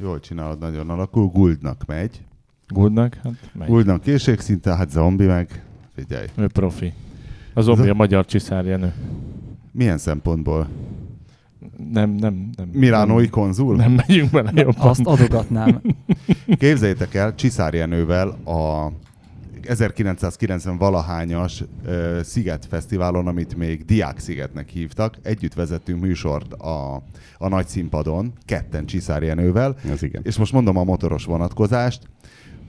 Jól csinálod, nagyon alakul. Guldnak megy. Guldnak? Hát megy. Guldnak készségszinte, hát zombi meg. Figyelj. Ő profi. Az zombi a magyar csiszárjenő. Milyen szempontból? Nem, nem, nem. Milánói nem, konzul? nem megyünk bele jobban. Azt adogatnám. Képzeljétek el, Csiszár Jenővel a 1990 valahányas uh, Sziget Fesztiválon, amit még Diák Szigetnek hívtak, együtt vezettünk műsort a, a nagy színpadon, ketten Csiszár Jenővel, Ez igen. és most mondom a motoros vonatkozást,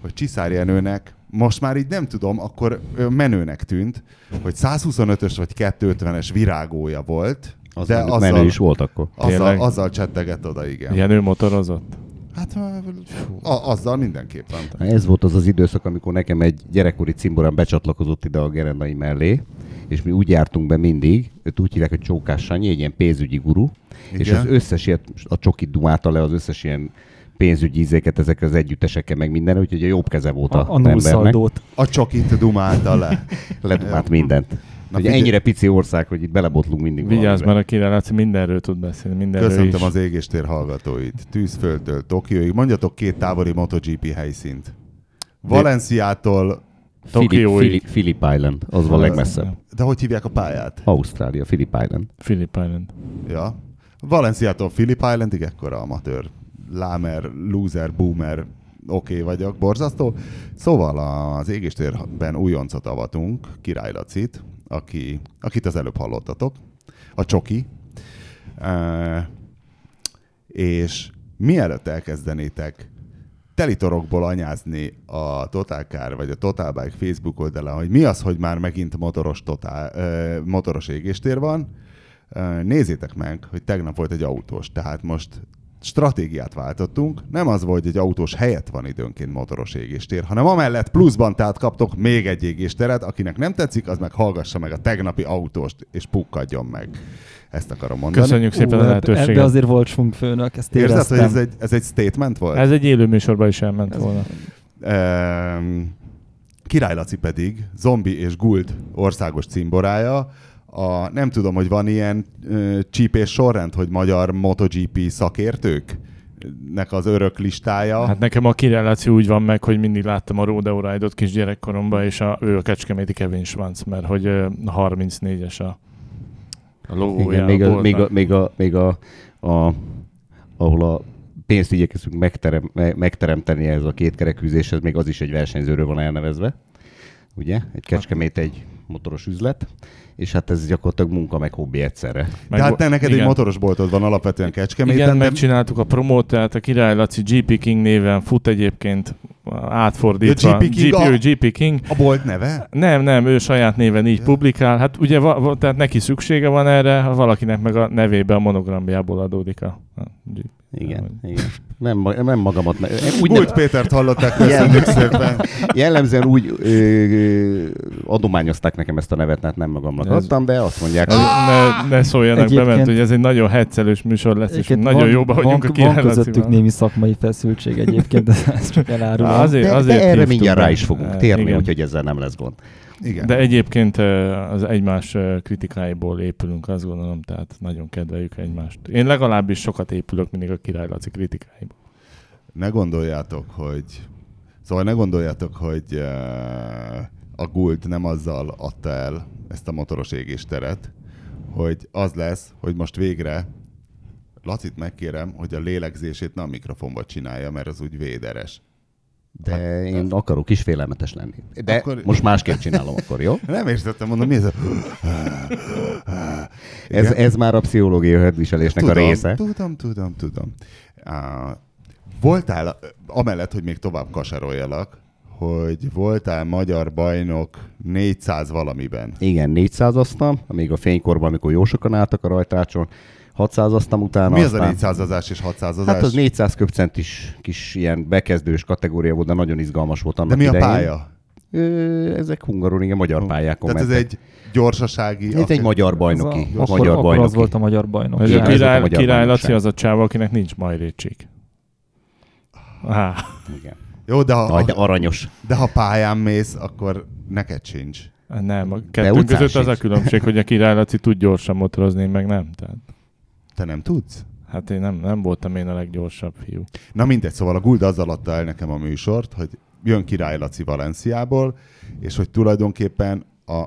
hogy Csiszár Jenőnek most már így nem tudom, akkor menőnek tűnt, hogy 125-ös vagy 250-es virágója volt, Az de menő, azzal, menő is volt akkor. azzal, Tényleg? azzal csetteget oda, igen. Jenő motorozott? Hát a, azzal mindenképpen. Ez volt az az időszak, amikor nekem egy gyerekkori cimborán becsatlakozott ide a gerendai mellé, és mi úgy jártunk be mindig, őt úgy hívják, hogy Csókás Sanyi, egy ilyen pénzügyi guru, Igen. és az összes ilyet, a csokit dumálta le az összes ilyen pénzügyi ízéket ezekre az együttesekkel, meg minden, úgyhogy a jobb keze volt a, A, a embernek. A csokit dumálta le. Ledumált mindent. Na Ugye figyelj- ennyire pici ország, hogy itt belebotlunk mindig Vigyázz, mert a király Laci mindenről tud beszélni, mindenről Köszöntöm is. az égéstér hallgatóit. Tűzföldtől Tokióig. Mondjatok két távoli MotoGP helyszínt. Valenciától, Philip, Tokióig. Philip, Philip Island, az van legmesszebb. de hogy hívják a pályát? Ausztrália, Philip Island. Philip Island. Ja. Valenciától Phillip Islandig ekkora amatőr. Lámer, loser, boomer, oké okay vagyok, borzasztó. Szóval az égéstérben újoncot avatunk, Király Lacit, aki, akit az előbb hallottatok, a Csoki. E, és mielőtt elkezdenétek telitorokból anyázni a Total Car vagy a Total Bike Facebook oldalán, hogy mi az, hogy már megint motoros, totál, ö, motoros égéstér van, nézzétek meg, hogy tegnap volt egy autós, tehát most stratégiát váltottunk, nem az volt, hogy egy autós helyett van időnként motoros égéstér, hanem amellett pluszban tehát kaptok még egy égésteret, akinek nem tetszik, az meg hallgassa meg a tegnapi autóst, és pukkadjon meg. Ezt akarom mondani. Köszönjük szépen a ebbe, lehetőséget. ebbe azért volt főnök, ezt Érzed, éreztem. hogy ez egy, ez egy statement volt? Ez egy élő műsorban is elment volna. Ehm, Király Laci pedig zombi és guld országos cimborája. A, nem tudom, hogy van ilyen ö, csípés sorrend, hogy magyar MotoGP szakértők nek az örök listája. Hát nekem a kireláció úgy van meg, hogy mindig láttam a Rodeo Ride-ot kisgyerekkoromban, és a, ő a Kecskeméti Kevin Schwanz, mert hogy ö, 34-es a, a logója. Igen, még, a, boltnak. még, a, még, a, még a, a, ahol a pénzt igyekezünk megterem, me- megteremteni ez a két kerekűzéshez, még az is egy versenyzőről van elnevezve. Ugye? Egy kecskemét egy motoros üzlet, és hát ez gyakorlatilag munka meg hobbi egyszerre. Meg Tehát vo- te neked igen. egy motoros boltod van alapvetően Kecskeméten, Igen, de megcsináltuk a promót, tehát a Király Laci GP King néven fut egyébként átfordítva. GP King GP, a- GP King. a bolt neve? Nem, nem, ő saját néven így Ja. publikál. Hát ugye, va, va, tehát neki szüksége van erre, ha valakinek meg a nevébe a monogramjából adódik a, a GP. Igen, igen. Nem, nem magamat. Ne, úgy Guld nem, Pétert hallották, köszönjük szépen. jellemzően úgy ö, ö, adományozták nekem ezt a nevet, hát nem magamnak adtam, de azt mondják, hogy ne, ne szóljanak be, Egyébként- mert hogy ez egy nagyon heccelős műsor lesz, és nagyon van, jóba vagyunk van, a Van közöttük némi szakmai feszültség egyébként, de ezt csak elárulom. Azért, de, azért de erre mindjárt be. rá is fogunk térni, úgyhogy ezzel nem lesz gond. Igen. De egyébként az egymás kritikáiból épülünk, azt gondolom, tehát nagyon kedveljük egymást. Én legalábbis sokat épülök mindig a Király Laci kritikáiból. ne gondoljátok, hogy... Szóval ne gondoljátok, hogy eh, a Guld nem azzal adta el ezt a motoros égésteret, hogy az lesz, hogy most végre Lacit megkérem, hogy a lélegzését nem a mikrofonba csinálja, mert az úgy véderes. De én akarok is félelmetes lenni. De Akkor- most másképp csinálom akkor, jó? Nem értettem, mondom, mi ez a... Ez, ez már a pszichológiai hadviselésnek tudom, a része. Tudom, tudom, tudom. Uh, voltál, amellett, hogy még tovább kasaroljalak, hogy voltál magyar bajnok 400 valamiben. Igen, 400 aztam, még a fénykorban, amikor jó sokan álltak a rajtrácson, 600 aztam utána. Mi az a aztán- 400-azás és 600-azás? Hát az 400 köpcentis kis ilyen bekezdős kategória volt, de nagyon izgalmas volt annak De mi a idején. pálya? Ö, ezek hungaron, igen, magyar pályákon Tehát ez mentek. egy gyorsasági... Ez egy magyar Ez bajnoki. a, akkor, magyar akkor bajnoki. az volt a magyar bajnok. Ez a ez a Király, Király. Laci az a csáva, akinek nincs majrécsik. Á, Igen. Jó, de ha, Aj, de aranyos. de ha pályán mész, akkor neked sincs. nem, a kettőnk között az a különbség, hogy a Király Laci tud gyorsan motorozni, meg nem. Tehát. Te nem tudsz? Hát én nem, nem voltam én a leggyorsabb fiú. Na mindegy, szóval a Guld azzal adta el nekem a műsort, hogy jön Király Laci Valenciából, és hogy tulajdonképpen a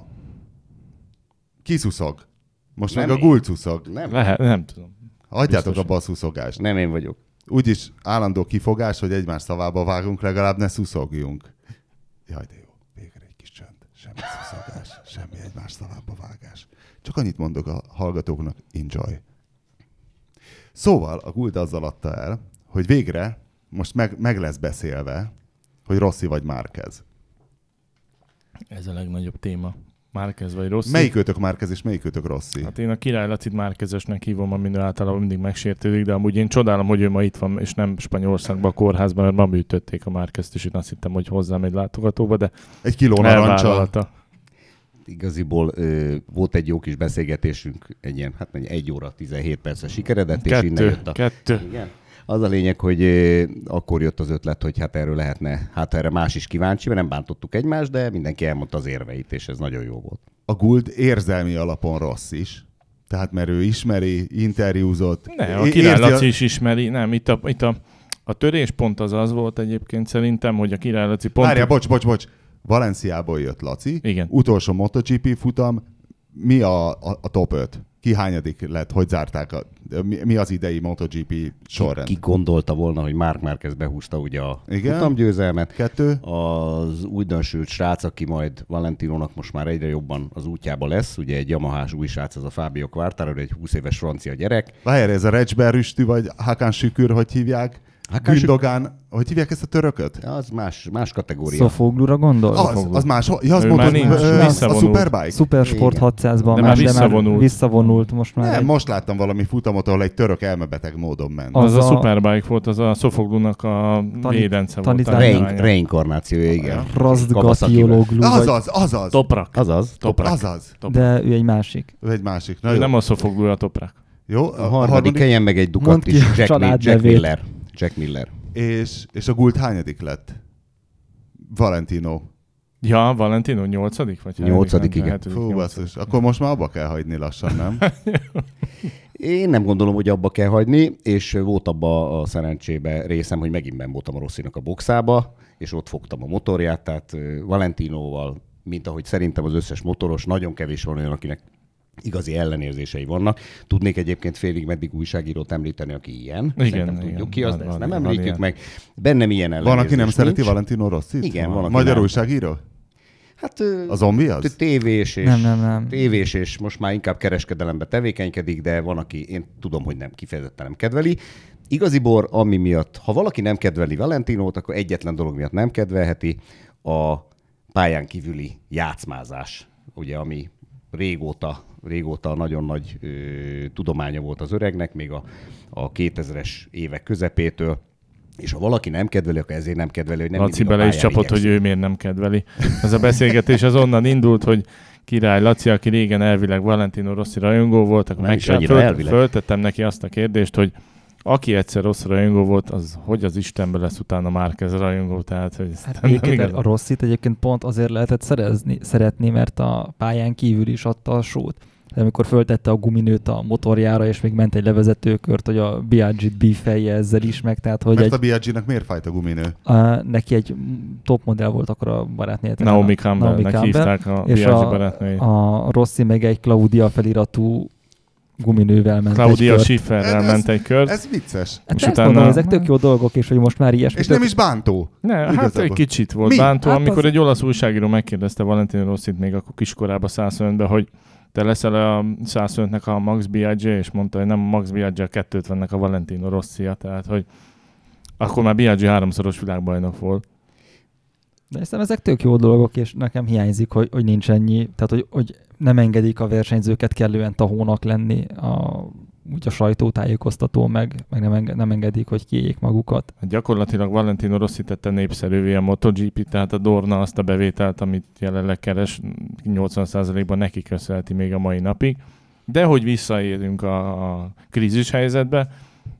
kiszuszog. Most Nem meg a én. Guld szuszog. Nem, Lehet, nem tudom. Hagyjátok Biztos. abba a szuszogást. nem én vagyok. Úgyis állandó kifogás, hogy egymás szavába vágunk, legalább ne szuszogjunk. Jaj, de jó. Végre egy kis csönd. Semmi szuszogás, semmi egymás szavába vágás. Csak annyit mondok a hallgatóknak, enjoy. Szóval a Guld azzal adta el, hogy végre most meg, meg lesz beszélve, hogy Rossi vagy Márkez. Ez a legnagyobb téma. Márkez vagy rossz? Melyikőtök Márkez és melyikőtök Rossi? Hát én a király Lacit Márkezesnek hívom, amin ő általában mindig megsértődik, de amúgy én csodálom, hogy ő ma itt van, és nem Spanyolországban a kórházban, mert ma műtötték a Márkezt, és én azt hittem, hogy hozzám egy látogatóba, de Egy kiló narancsal. Igaziból ö, volt egy jó kis beszélgetésünk, egy ilyen, hát mondjuk egy óra, 17 perces sikeredett, és innen Kettő, jött a... kettő. Igen. Az a lényeg, hogy akkor jött az ötlet, hogy hát erről lehetne, hát erre más is kíváncsi, mert nem bántottuk egymást, de mindenki elmondta az érveit, és ez nagyon jó volt. A Guld érzelmi alapon rossz is. Tehát mert ő ismeri, interjúzott. Ne, a király Laci is ismeri. Nem, itt a, itt a, a töréspont az az volt egyébként szerintem, hogy a király Laci pont... Várjál, bocs, bocs, bocs. Valenciából jött Laci. Igen. Utolsó MotoGP futam. Mi a, a, a top 5? Ki hányadik lett? Hogy zárták? A, mi, mi az idei MotoGP sorrend? Ki gondolta volna, hogy Mark Márquez behúzta ugye a Igen. futamgyőzelmet, Kettő? az újdonsült srác, aki majd Valentinónak most már egyre jobban az útjába lesz, ugye egy Yamahás új srác, az a Fábio Quartararo, egy 20 éves francia gyerek. Várjál, ez a Recsber Rüstű, vagy Hakan Sükür, hogy hívják? Hakan Sük- Gündogán, hogy hívják ezt a törököt? Az más, más kategória. Szofoglura gondol? Az, az más, ja, az mondod, nincs, ö, a visszavonult. Superbike? Supersport Igen. 600-ban De már, de már visszavonult. visszavonult most már. Nem, egy- most láttam valami futamot, ahol egy török elmebeteg módon ment. Az, Az az a, a- Superbike volt, az a Sofoglunak a Tani- védence volt. a Rein, reinkarnációja, igen. Razdgatiologlu, vagy, Azaz, azaz, Toprak. Azaz. Toprak. azaz. de ő egy másik. Ő egy másik. Na nem a Sofoglu, a Toprak. jó, A harmadik helyen meg egy Ducati, a Jack, Jack. Miller. Jack Miller. És, és a Gult hányadik lett? Valentino. Ja, Valentino nyolcadik? Vagy Nyolcadik, igen. Hetedik, Fú, basszus. Akkor most már abba kell hagyni lassan, nem? Én nem gondolom, hogy abba kell hagyni, és volt abba a szerencsébe részem, hogy megint ben voltam a Rosszinak a boxába, és ott fogtam a motorját, tehát ö, Valentinóval, mint ahogy szerintem az összes motoros, nagyon kevés van olyan, akinek igazi ellenérzései vannak. Tudnék egyébként félig meddig újságírót említeni, aki ilyen. Igen, Szerintem igen. tudjuk ki az, Van- de ezt van- nem van említjük ilyen. meg. Bennem ilyen Van, ellenérzés aki nem szereti nincs. Valentino Rossit? Igen, van, aki Magyar nem. újságíró? Hát A zombi az? tévés és Nem, nem, nem. tévés, és most már inkább kereskedelembe tevékenykedik, de van, aki, én tudom, hogy nem kifejezetten nem kedveli. Igaziból, ami miatt, ha valaki nem kedveli Valentinót, akkor egyetlen dolog miatt nem kedvelheti, a pályán kívüli játszmázás, ugye, ami régóta, régóta nagyon nagy ö, tudománya volt az öregnek, még a, a 2000-es évek közepétől, és ha valaki nem kedveli, akkor ezért nem kedveli, hogy nem Laci bele is csapott, hogy igyekszik. ő miért nem kedveli. Ez a beszélgetés az onnan indult, hogy király Laci, aki régen elvileg Valentino Rossi rajongó volt, akkor meg elvileg. föltettem neki azt a kérdést, hogy aki egyszer rossz rajongó volt, az hogy az Istenbe lesz utána Márkez rajongó, tehát hogy ez Hát egyébként igaz. a Rosszit egyébként pont azért lehetett szerezni, szeretni, mert a pályán kívül is adta a sót. De amikor föltette a guminőt a motorjára, és még ment egy levezetőkört, hogy a Biagit bífelje ezzel is meg, tehát hogy Mert egy, a Biaggi-nak miért fájt a guminő? a, neki egy top modell volt akkor a barátnél. Naomi a- Campbellnek hívták a és Biaggi a, barátnőjét. a Rossi meg egy Claudia feliratú guminővel ment Claudia egy. Schifferrel Ez- ment egy kört. Ez vicces. Hát és ezt utána- mondom, ezek tök jó dolgok, és hogy most már ilyesmi. És nem is bántó. Ne, hát egy kicsit volt Mi? bántó, Hát amikor az- egy olasz újságíró megkérdezte Valentino Rossit még akkor kiskorában 105-ben, hogy te leszel a 105-nek a Max Biaggi, és mondta, hogy nem a Max Biaggi a 250-nek a Valentino Rossia, tehát hogy akkor már Biaggi háromszoros világbajnok volt. De hiszem ezek tök jó dolgok, és nekem hiányzik, hogy, hogy nincs ennyi, tehát hogy, hogy nem engedik a versenyzőket kellően tahónak lenni, a, úgy a sajtótájékoztató meg, meg nem, enge, nem engedik, hogy kiéljék magukat. Hát gyakorlatilag Valentino Rossi tette népszerűvé a MotoGP, tehát a Dorna azt a bevételt, amit jelenleg keres, 80%-ban neki köszönheti még a mai napig. De hogy visszaérünk a, a krízis helyzetbe,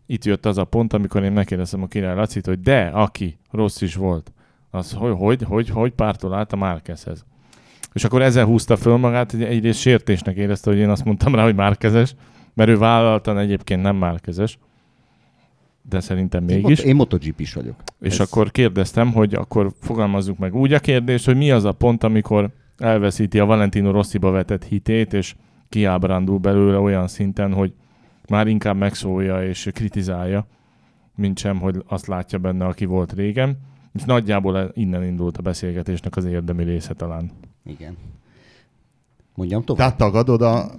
itt jött az a pont, amikor én megkérdeztem a király Lacit, hogy de, aki rossz is volt, az hogy, hogy, hogy, hogy pártol át a Márkezhez. És akkor ezzel húzta föl magát, hogy egyrészt sértésnek érezte, hogy én azt mondtam rá, hogy Márkezes, mert ő vállaltan egyébként nem Márkezes, de szerintem Én, mégis. mot- én MotoGP is vagyok. És Ez- akkor kérdeztem, hogy akkor fogalmazzuk meg úgy a kérdést, hogy mi az a pont, amikor elveszíti a Valentino Rossiba vetett hitét, és kiábrándul belőle olyan szinten, hogy már inkább megszólja és kritizálja, mint sem, hogy azt látja benne, aki volt régen. És nagyjából innen indult a beszélgetésnek az érdemi része talán. Igen. Mondjam tovább? Tehát tagadod a,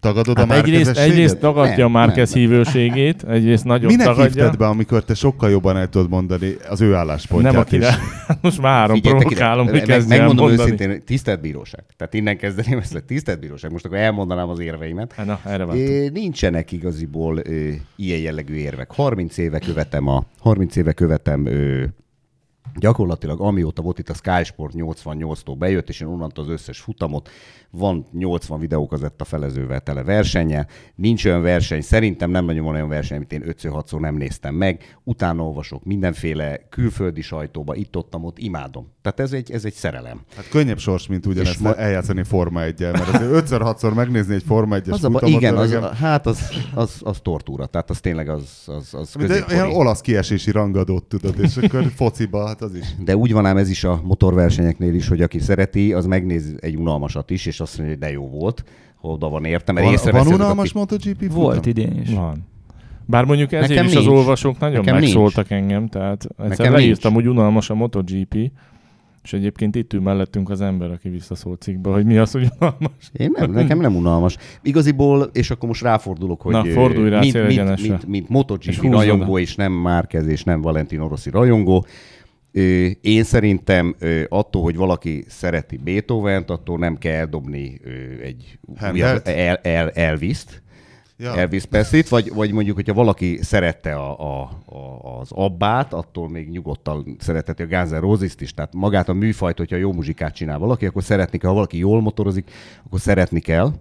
tagadod a Hát egyrészt, márkezességet? egyrészt tagadja Nem, a nem. hívőségét, egyrészt nagyon Minek tagadja. hívtad be, amikor te sokkal jobban el tudod mondani az ő álláspontját Nem akire. is? Most már három provokálom, hogy meg, megmondom mondani. őszintén, tisztelt bíróság. Tehát innen kezdeném ezt, hogy tisztelt bíróság. Most akkor elmondanám az érveimet. Hát na, erre. É, nincsenek igaziból ö, ilyen jellegű érvek. 30 éve követem a 30 éve követem ö, gyakorlatilag amióta volt itt a Sky Sport 88-tól bejött, és én onnantól az összes futamot, van 80 videókazetta felezővel tele versenye, nincs olyan verseny, szerintem nem nagyon van olyan verseny, amit én 5-6-szor nem néztem meg, utána olvasok mindenféle külföldi sajtóba, itt ott, ott imádom. Tehát ez egy, ez egy szerelem. Hát könnyebb sors, mint ugyanezt ma- eljátszani Forma 1 mert azért ötször, hatszor megnézni egy Forma 1-es Az futamot. igen, az, öregem. hát az, az, az tortúra, tehát az tényleg az, az, az Mint olasz kiesési rangadót tudod, és akkor fociba, hát az is. De úgy van ám ez is a motorversenyeknél is, hogy aki szereti, az megnéz egy unalmasat is, és azt mondja, hogy de jó volt, oda van érte, mert Van, van unalmas akik- MotoGP futam? Volt idén is. Van. Bár mondjuk ezért Nekem is az nincs. olvasók nagyon Nekem megszóltak engem, tehát egyszer Nekem leírtam, nincs. hogy unalmas a MotoGP, és egyébként itt ül mellettünk az ember, aki visszaszólt cikkbe, hogy mi az, hogy unalmas. Én nem, nekem nem unalmas. Igaziból, és akkor most ráfordulok, hogy Na, fordulj rá mint, mint, mint, mint És MotoGP húzd rajongó, oda. és nem Márquez, és nem Valentino Rossi rajongó, én szerintem attól, hogy valaki szereti Beethoven-t, attól nem kell eldobni ö, egy újabb el, el, Elvis-t, Ja. Elvis Presley-t, vagy, vagy mondjuk, hogyha valaki szerette a, a, a, az abbát, attól még nyugodtan szeretheti a Guns N' is. Tehát magát a műfajt, hogyha jó muzsikát csinál valaki, akkor szeretni kell. Ha valaki jól motorozik, akkor szeretni kell.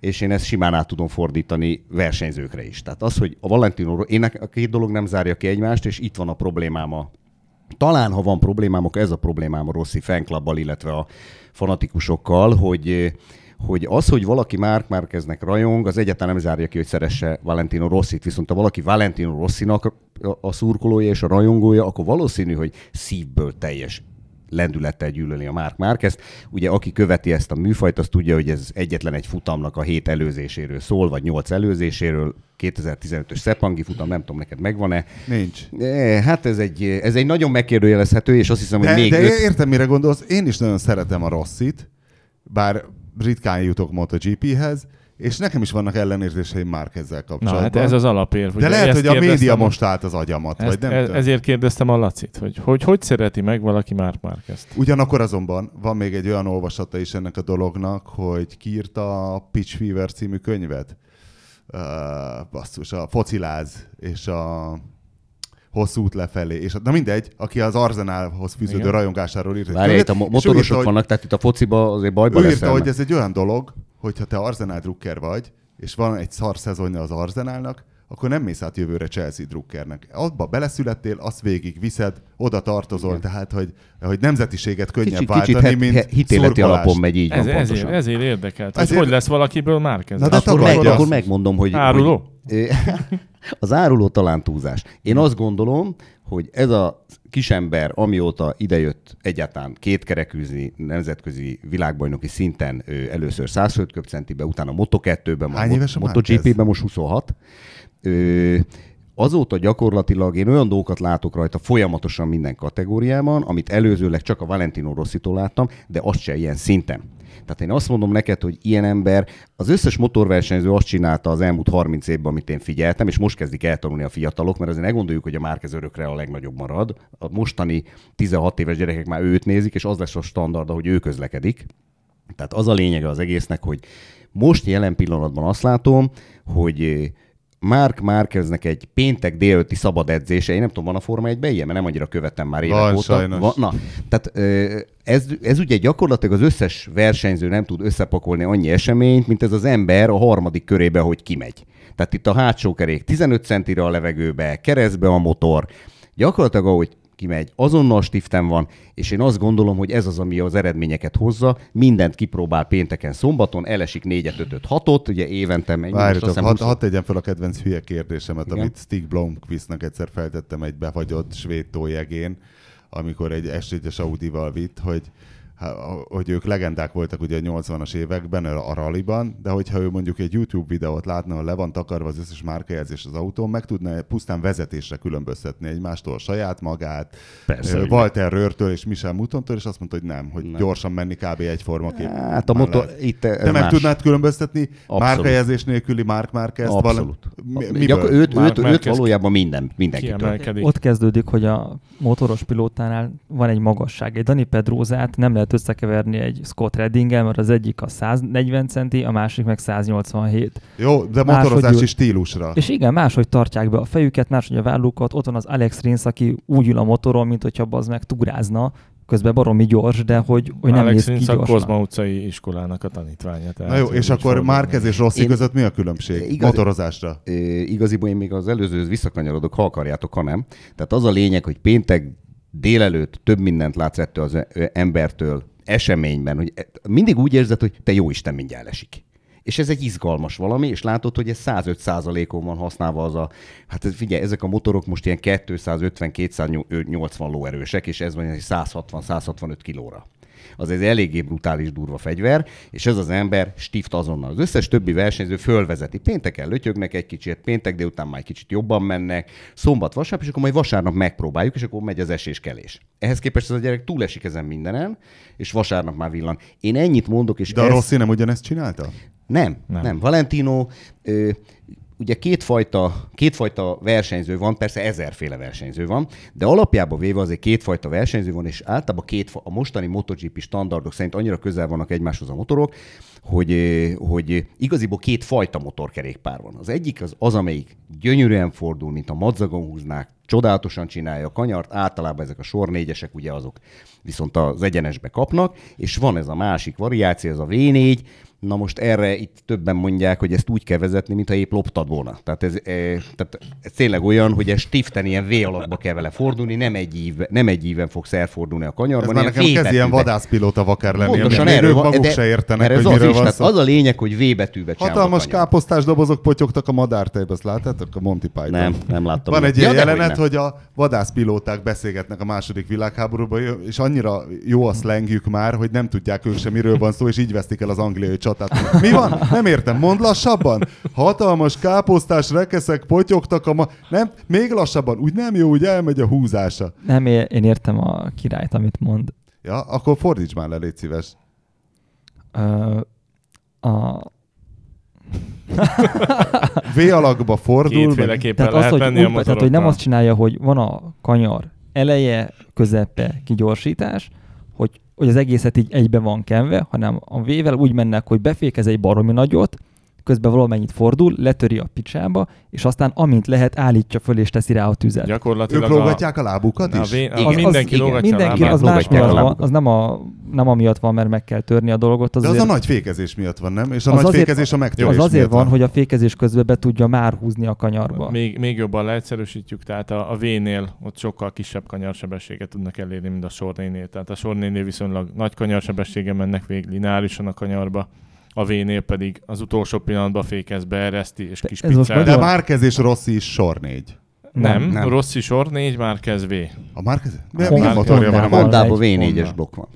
És én ezt simán át tudom fordítani versenyzőkre is. Tehát az, hogy a Valentino, én a két dolog nem zárja ki egymást, és itt van a problémám a talán, ha van problémám, akkor ez a problémám a Rossi fanclubbal, illetve a fanatikusokkal, hogy hogy az, hogy valaki Mark Márkeznek rajong, az egyáltalán nem zárja ki, hogy szeresse Valentino Rossit. Viszont ha valaki Valentino Rossinak a szurkolója és a rajongója, akkor valószínű, hogy szívből teljes lendülettel gyűlöli a Mark Márquez. Ugye aki követi ezt a műfajt, az tudja, hogy ez egyetlen egy futamnak a hét előzéséről szól, vagy nyolc előzéséről. 2015-ös Szepangi futam, nem tudom, neked megvan-e. Nincs. E, Hát ez egy, ez egy nagyon megkérdőjelezhető, és azt hiszem, hogy De, még de öt... értem, mire gondolsz. Én is nagyon szeretem a Rossit, bár ritkán jutok MotoGP-hez, és nekem is vannak ellenérzéseim már ezzel Na, kapcsolatban. hát ez az alapérv. De lehet, hogy a média most állt az agyamat, ezt, vagy nem e- tudom. Ezért kérdeztem a Lacit, hogy hogy, hogy szereti meg valaki Mark Márquezt. Ugyanakkor azonban van még egy olyan olvasata is ennek a dolognak, hogy kiírta a Pitch Fever című könyvet. Uh, basszus, a fociláz és a hosszú út lefelé. És, na mindegy, aki az Arzenálhoz fűződő Igen. rajongásáról írt Várj, itt a motorosok írta, hogy- vannak, tehát itt a fociba azért bajba Ő írta, hogy ez egy olyan dolog, hogyha te Arzenál drukker vagy, és van egy szar szezonja az Arzenálnak, akkor nem mész át jövőre Chelsea drukkernek. Abba beleszülettél, azt végig viszed, oda tartozol, Igen. tehát hogy, hogy nemzetiséget könnyebb Kicsit, váltani, kicsit mint het, hitéleti szurkolást. alapon megy így van Ez, ezért, pontosan. ezért érdekelt. Hogy Ezért- hogy lesz valakiből Márquez? Na de akkor, meg, akkor megmondom, hogy... Áruló? Hogy, az áruló talán túlzás. Én azt gondolom, hogy ez a kisember, amióta idejött egyáltalán kétkerekűzni nemzetközi világbajnoki szinten ő először 100 földköpcentibe, utána Moto2-ben, Hány a éves a MotoGP-ben most 26. Ö, azóta gyakorlatilag én olyan dolgokat látok rajta folyamatosan minden kategóriában, amit előzőleg csak a Valentino Rosszitól láttam, de azt se ilyen szinten. Tehát én azt mondom neked, hogy ilyen ember, az összes motorversenyző azt csinálta az elmúlt 30 évben, amit én figyeltem, és most kezdik eltanulni a fiatalok, mert azért ne gondoljuk, hogy a Márquez örökre a legnagyobb marad. A mostani 16 éves gyerekek már őt nézik, és az lesz a standard, hogy ő közlekedik. Tehát az a lényege az egésznek, hogy most jelen pillanatban azt látom, hogy Mark Márkeznek egy péntek délőtti szabad edzése, én nem tudom, van a Forma 1 ilyen, mert nem annyira követem már évek Van, óta. sajnos. Van, na, tehát ez, ez ugye gyakorlatilag az összes versenyző nem tud összepakolni annyi eseményt, mint ez az ember a harmadik körébe, hogy kimegy. Tehát itt a hátsó kerék 15 centire a levegőbe, keresztbe a motor, gyakorlatilag ahogy kimegy, azonnal stiften van, és én azt gondolom, hogy ez az, ami az eredményeket hozza. Mindent kipróbál pénteken, szombaton, elesik 4 5 6 ugye évente mennyi. Várjatok, hadd 20 had tegyem fel a kedvenc hülye kérdésemet, Igen. amit Stig Blomqvistnak egyszer feltettem egy befagyott svéd tójegén, amikor egy S1-es Audi-val vitt, hogy hogy ők legendák voltak ugye a 80-as években a a ralliban, de hogyha ő mondjuk egy YouTube videót látna, ahol le van takarva az összes márkajelzés az autón, meg tudná pusztán vezetésre különböztetni egymástól saját magát, Persze, Walter Rörtől és Michel Mutontól, és azt mondta, hogy nem, hogy Nem. gyorsan menni kb. egyforma kép. Hát a motor, lehet. itt ez Te meg más. tudnád különböztetni Abszolút. márkajelzés nélküli Mark Marquez Abszolút. Mi, Mi? Gyakor- őt, Marc őt, őt valójában minden, mindenkitől. Ott kezdődik, hogy a motoros pilótánál van egy magasság. Egy Dani Pedrózát nem lehet összekeverni egy Scott Reddinggel, mert az egyik a 140 centi, a másik meg 187. Jó, de motorozási stílusra. És igen, máshogy tartják be a fejüket, máshogy a vállukat. Ott van az Alex Rins, aki úgy ül a motoron, mint hogyha az meg tugrázna, közben baromi gyors, de hogy, hogy nem Alex néz ki Rins a. Kozma utcai iskolának a tanítványa. Tehát Na jó, és akkor Márkez és Rossi Én- között mi a különbség? Igaz- Motorozásra. Ö, igaziból én még az előzőhöz visszakanyarodok, ha akarjátok, ha nem. Tehát az a lényeg, hogy péntek délelőtt több mindent látsz ettől az embertől eseményben, hogy e- mindig úgy érzed, hogy te jó Isten mindjárt esik. És ez egy izgalmas valami, és látod, hogy ez 105 százalékon van használva az a, hát figyelj, ezek a motorok most ilyen 250-280 lóerősek, és ez van egy 160-165 kilóra. Az egy eléggé brutális, durva fegyver, és ez az ember stift azonnal. Az összes többi versenyző fölvezeti. Pénteken lötyögnek egy kicsit, péntek délután már egy kicsit jobban mennek, szombat, vasárnap, és akkor majd vasárnap megpróbáljuk, és akkor megy az esés-kelés. Ehhez képest ez a gyerek túlesik ezen mindenen, és vasárnap már villan. Én ennyit mondok, és De a ez... Rossi nem ugyanezt csinálta? Nem, Nem. nem. nem. Valentino, ö, ugye kétfajta, kétfajta versenyző van, persze ezerféle versenyző van, de alapjában véve azért kétfajta versenyző van, és általában két, a mostani MotoGP standardok szerint annyira közel vannak egymáshoz a motorok, hogy, ö, hogy igaziból két fajta motorkerékpár van. Az egyik az, az amelyik gyönyörűen fordul, mint a madzagon húznák, csodálatosan csinálja a kanyart, általában ezek a sor négyesek, ugye azok viszont az egyenesbe kapnak, és van ez a másik variáció, ez a V4, Na most erre itt többen mondják, hogy ezt úgy kell vezetni, mintha épp loptad volna. Tehát ez, e, tehát ez tényleg olyan, hogy ez stiften ilyen V alakba kell vele fordulni, nem egy, ív, nem egy íven fogsz elfordulni a Ez kanyarban. már ilyen nekem kezd ilyen betűbe. vadászpilóta vakár lenni, Pontosan erről ők maguk de- se értenek, ez hogy az miről is, van tehát szó. az a lényeg, hogy V betűbe Hatalmas káposztás dobozok potyogtak a madártejbe, azt láttátok? A Monty Python. Nem, nem láttam. Van egy ilyen Ja, jelenet, nem. hogy a vadászpilóták beszélgetnek a második világháborúban, és annyira jó a szlengjük már, hogy nem tudják ők sem, miről van szó, és így vesztik el az angliai csatát. Mi van? Nem értem, mondd lassabban. Hatalmas káposztás rekeszek potyogtak a ma... Nem, még lassabban. Úgy nem jó, úgy elmegy a húzása. Nem, én értem a királyt, amit mond. Ja, akkor fordíts már le, légy szíves. Ö, a, V alakba fordul. Kétféleképpen tehát, az, lehet hogy, menni úgy, a tehát, hogy nem azt csinálja, hogy van a kanyar eleje, közepe, kigyorsítás, hogy, az egészet így egybe van kenve, hanem a vével úgy mennek, hogy befékez egy baromi nagyot, közben valamennyit fordul, letöri a picsába, és aztán amint lehet, állítja föl és teszi rá a tüzet. Gyakorlatilag Ők lógatják a lábukat a, a, is? vé, a, Igen. mindenki az, lógatja mindenki, a lábát. az más a miatt van, az nem, a, nem amiatt van, mert meg kell törni a dolgot. Az De az azért, a nagy fékezés miatt van, nem? És a Az nagy azért- fékezés a megtörés az azért miatt van, hogy a fékezés közben be tudja már húzni a kanyarba. Még, még jobban leegyszerűsítjük, tehát a, a V-nél ott sokkal kisebb kanyarsebességet tudnak elérni, mint a sornénél. Tehát a sornénél viszonylag nagy kanyarsebessége mennek végig lineárisan a kanyarba, a V-nél pedig az utolsó pillanatban fékez, beereszti és De kis piccel. De Márkez és Rossi is sor négy. Nem, Nem. Rossi sor 4, már kezd V. A Márkez? De Honda- milyen motorja van a Márkez? Egy V4-es Honda. blokk van.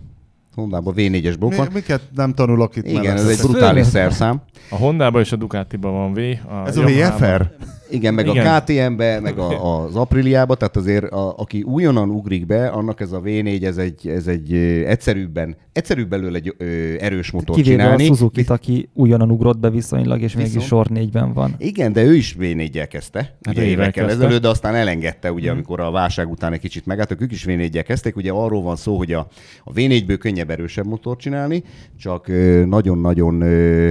Hondában V4-es blokk Mi, van. miket nem tanulok itt Igen, ez egy brutális szerszám. A Honda-ban és a Ducati-ban van V. A Ez a VFR? Igen, meg Igen. a KTM-be, meg a, az Apriliába, tehát azért a, aki újonnan ugrik be, annak ez a V4, ez egy, ez egy egyszerűbben, egyszerűbb belőle egy ö, erős motor Kivéve csinálni. a suzuki aki újonnan ugrott be viszonylag, és Viszont- mégis sor négyben van. Igen, de ő is V4-jel kezdte, hát ugye évekkel kezdte. ezelőtt, de aztán elengedte, ugye, amikor a válság után egy kicsit megálltak, ők is V4-jel kezdték, ugye arról van szó, hogy a, a V4-ből könnyebb, erősebb motor csinálni, csak ö, nagyon-nagyon ö,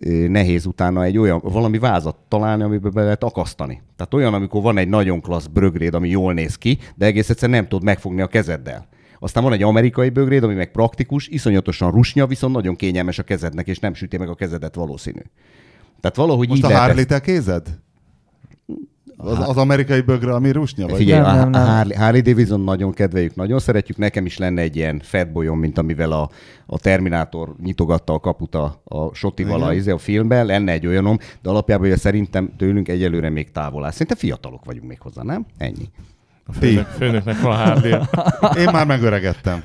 ö, nehéz utána egy olyan, valami vázat találni, amiben be lehet akasztani. Tehát olyan, amikor van egy nagyon klassz brögréd, ami jól néz ki, de egész egyszerűen nem tud megfogni a kezeddel. Aztán van egy amerikai bögréd, ami meg praktikus, iszonyatosan rusnya, viszont nagyon kényelmes a kezednek, és nem süti meg a kezedet valószínű. Tehát valahogy Most így a lehet ezt- te kézed? Az, az amerikai bögre, ami rusnya? Vagy? Figyelj, Nem, a nem, nem. Harley, Harley Davidson nagyon kedveljük, nagyon szeretjük. Nekem is lenne egy ilyen fatbolyom, mint amivel a, a Terminátor nyitogatta a kaput a, a Sotival a, izé, a filmben, lenne egy olyanom, de alapjában ugye szerintem tőlünk egyelőre még távol áll. Szerintem fiatalok vagyunk még hozzá, nem? Ennyi. A főnök, főnöknek van harley Én már megöregedtem.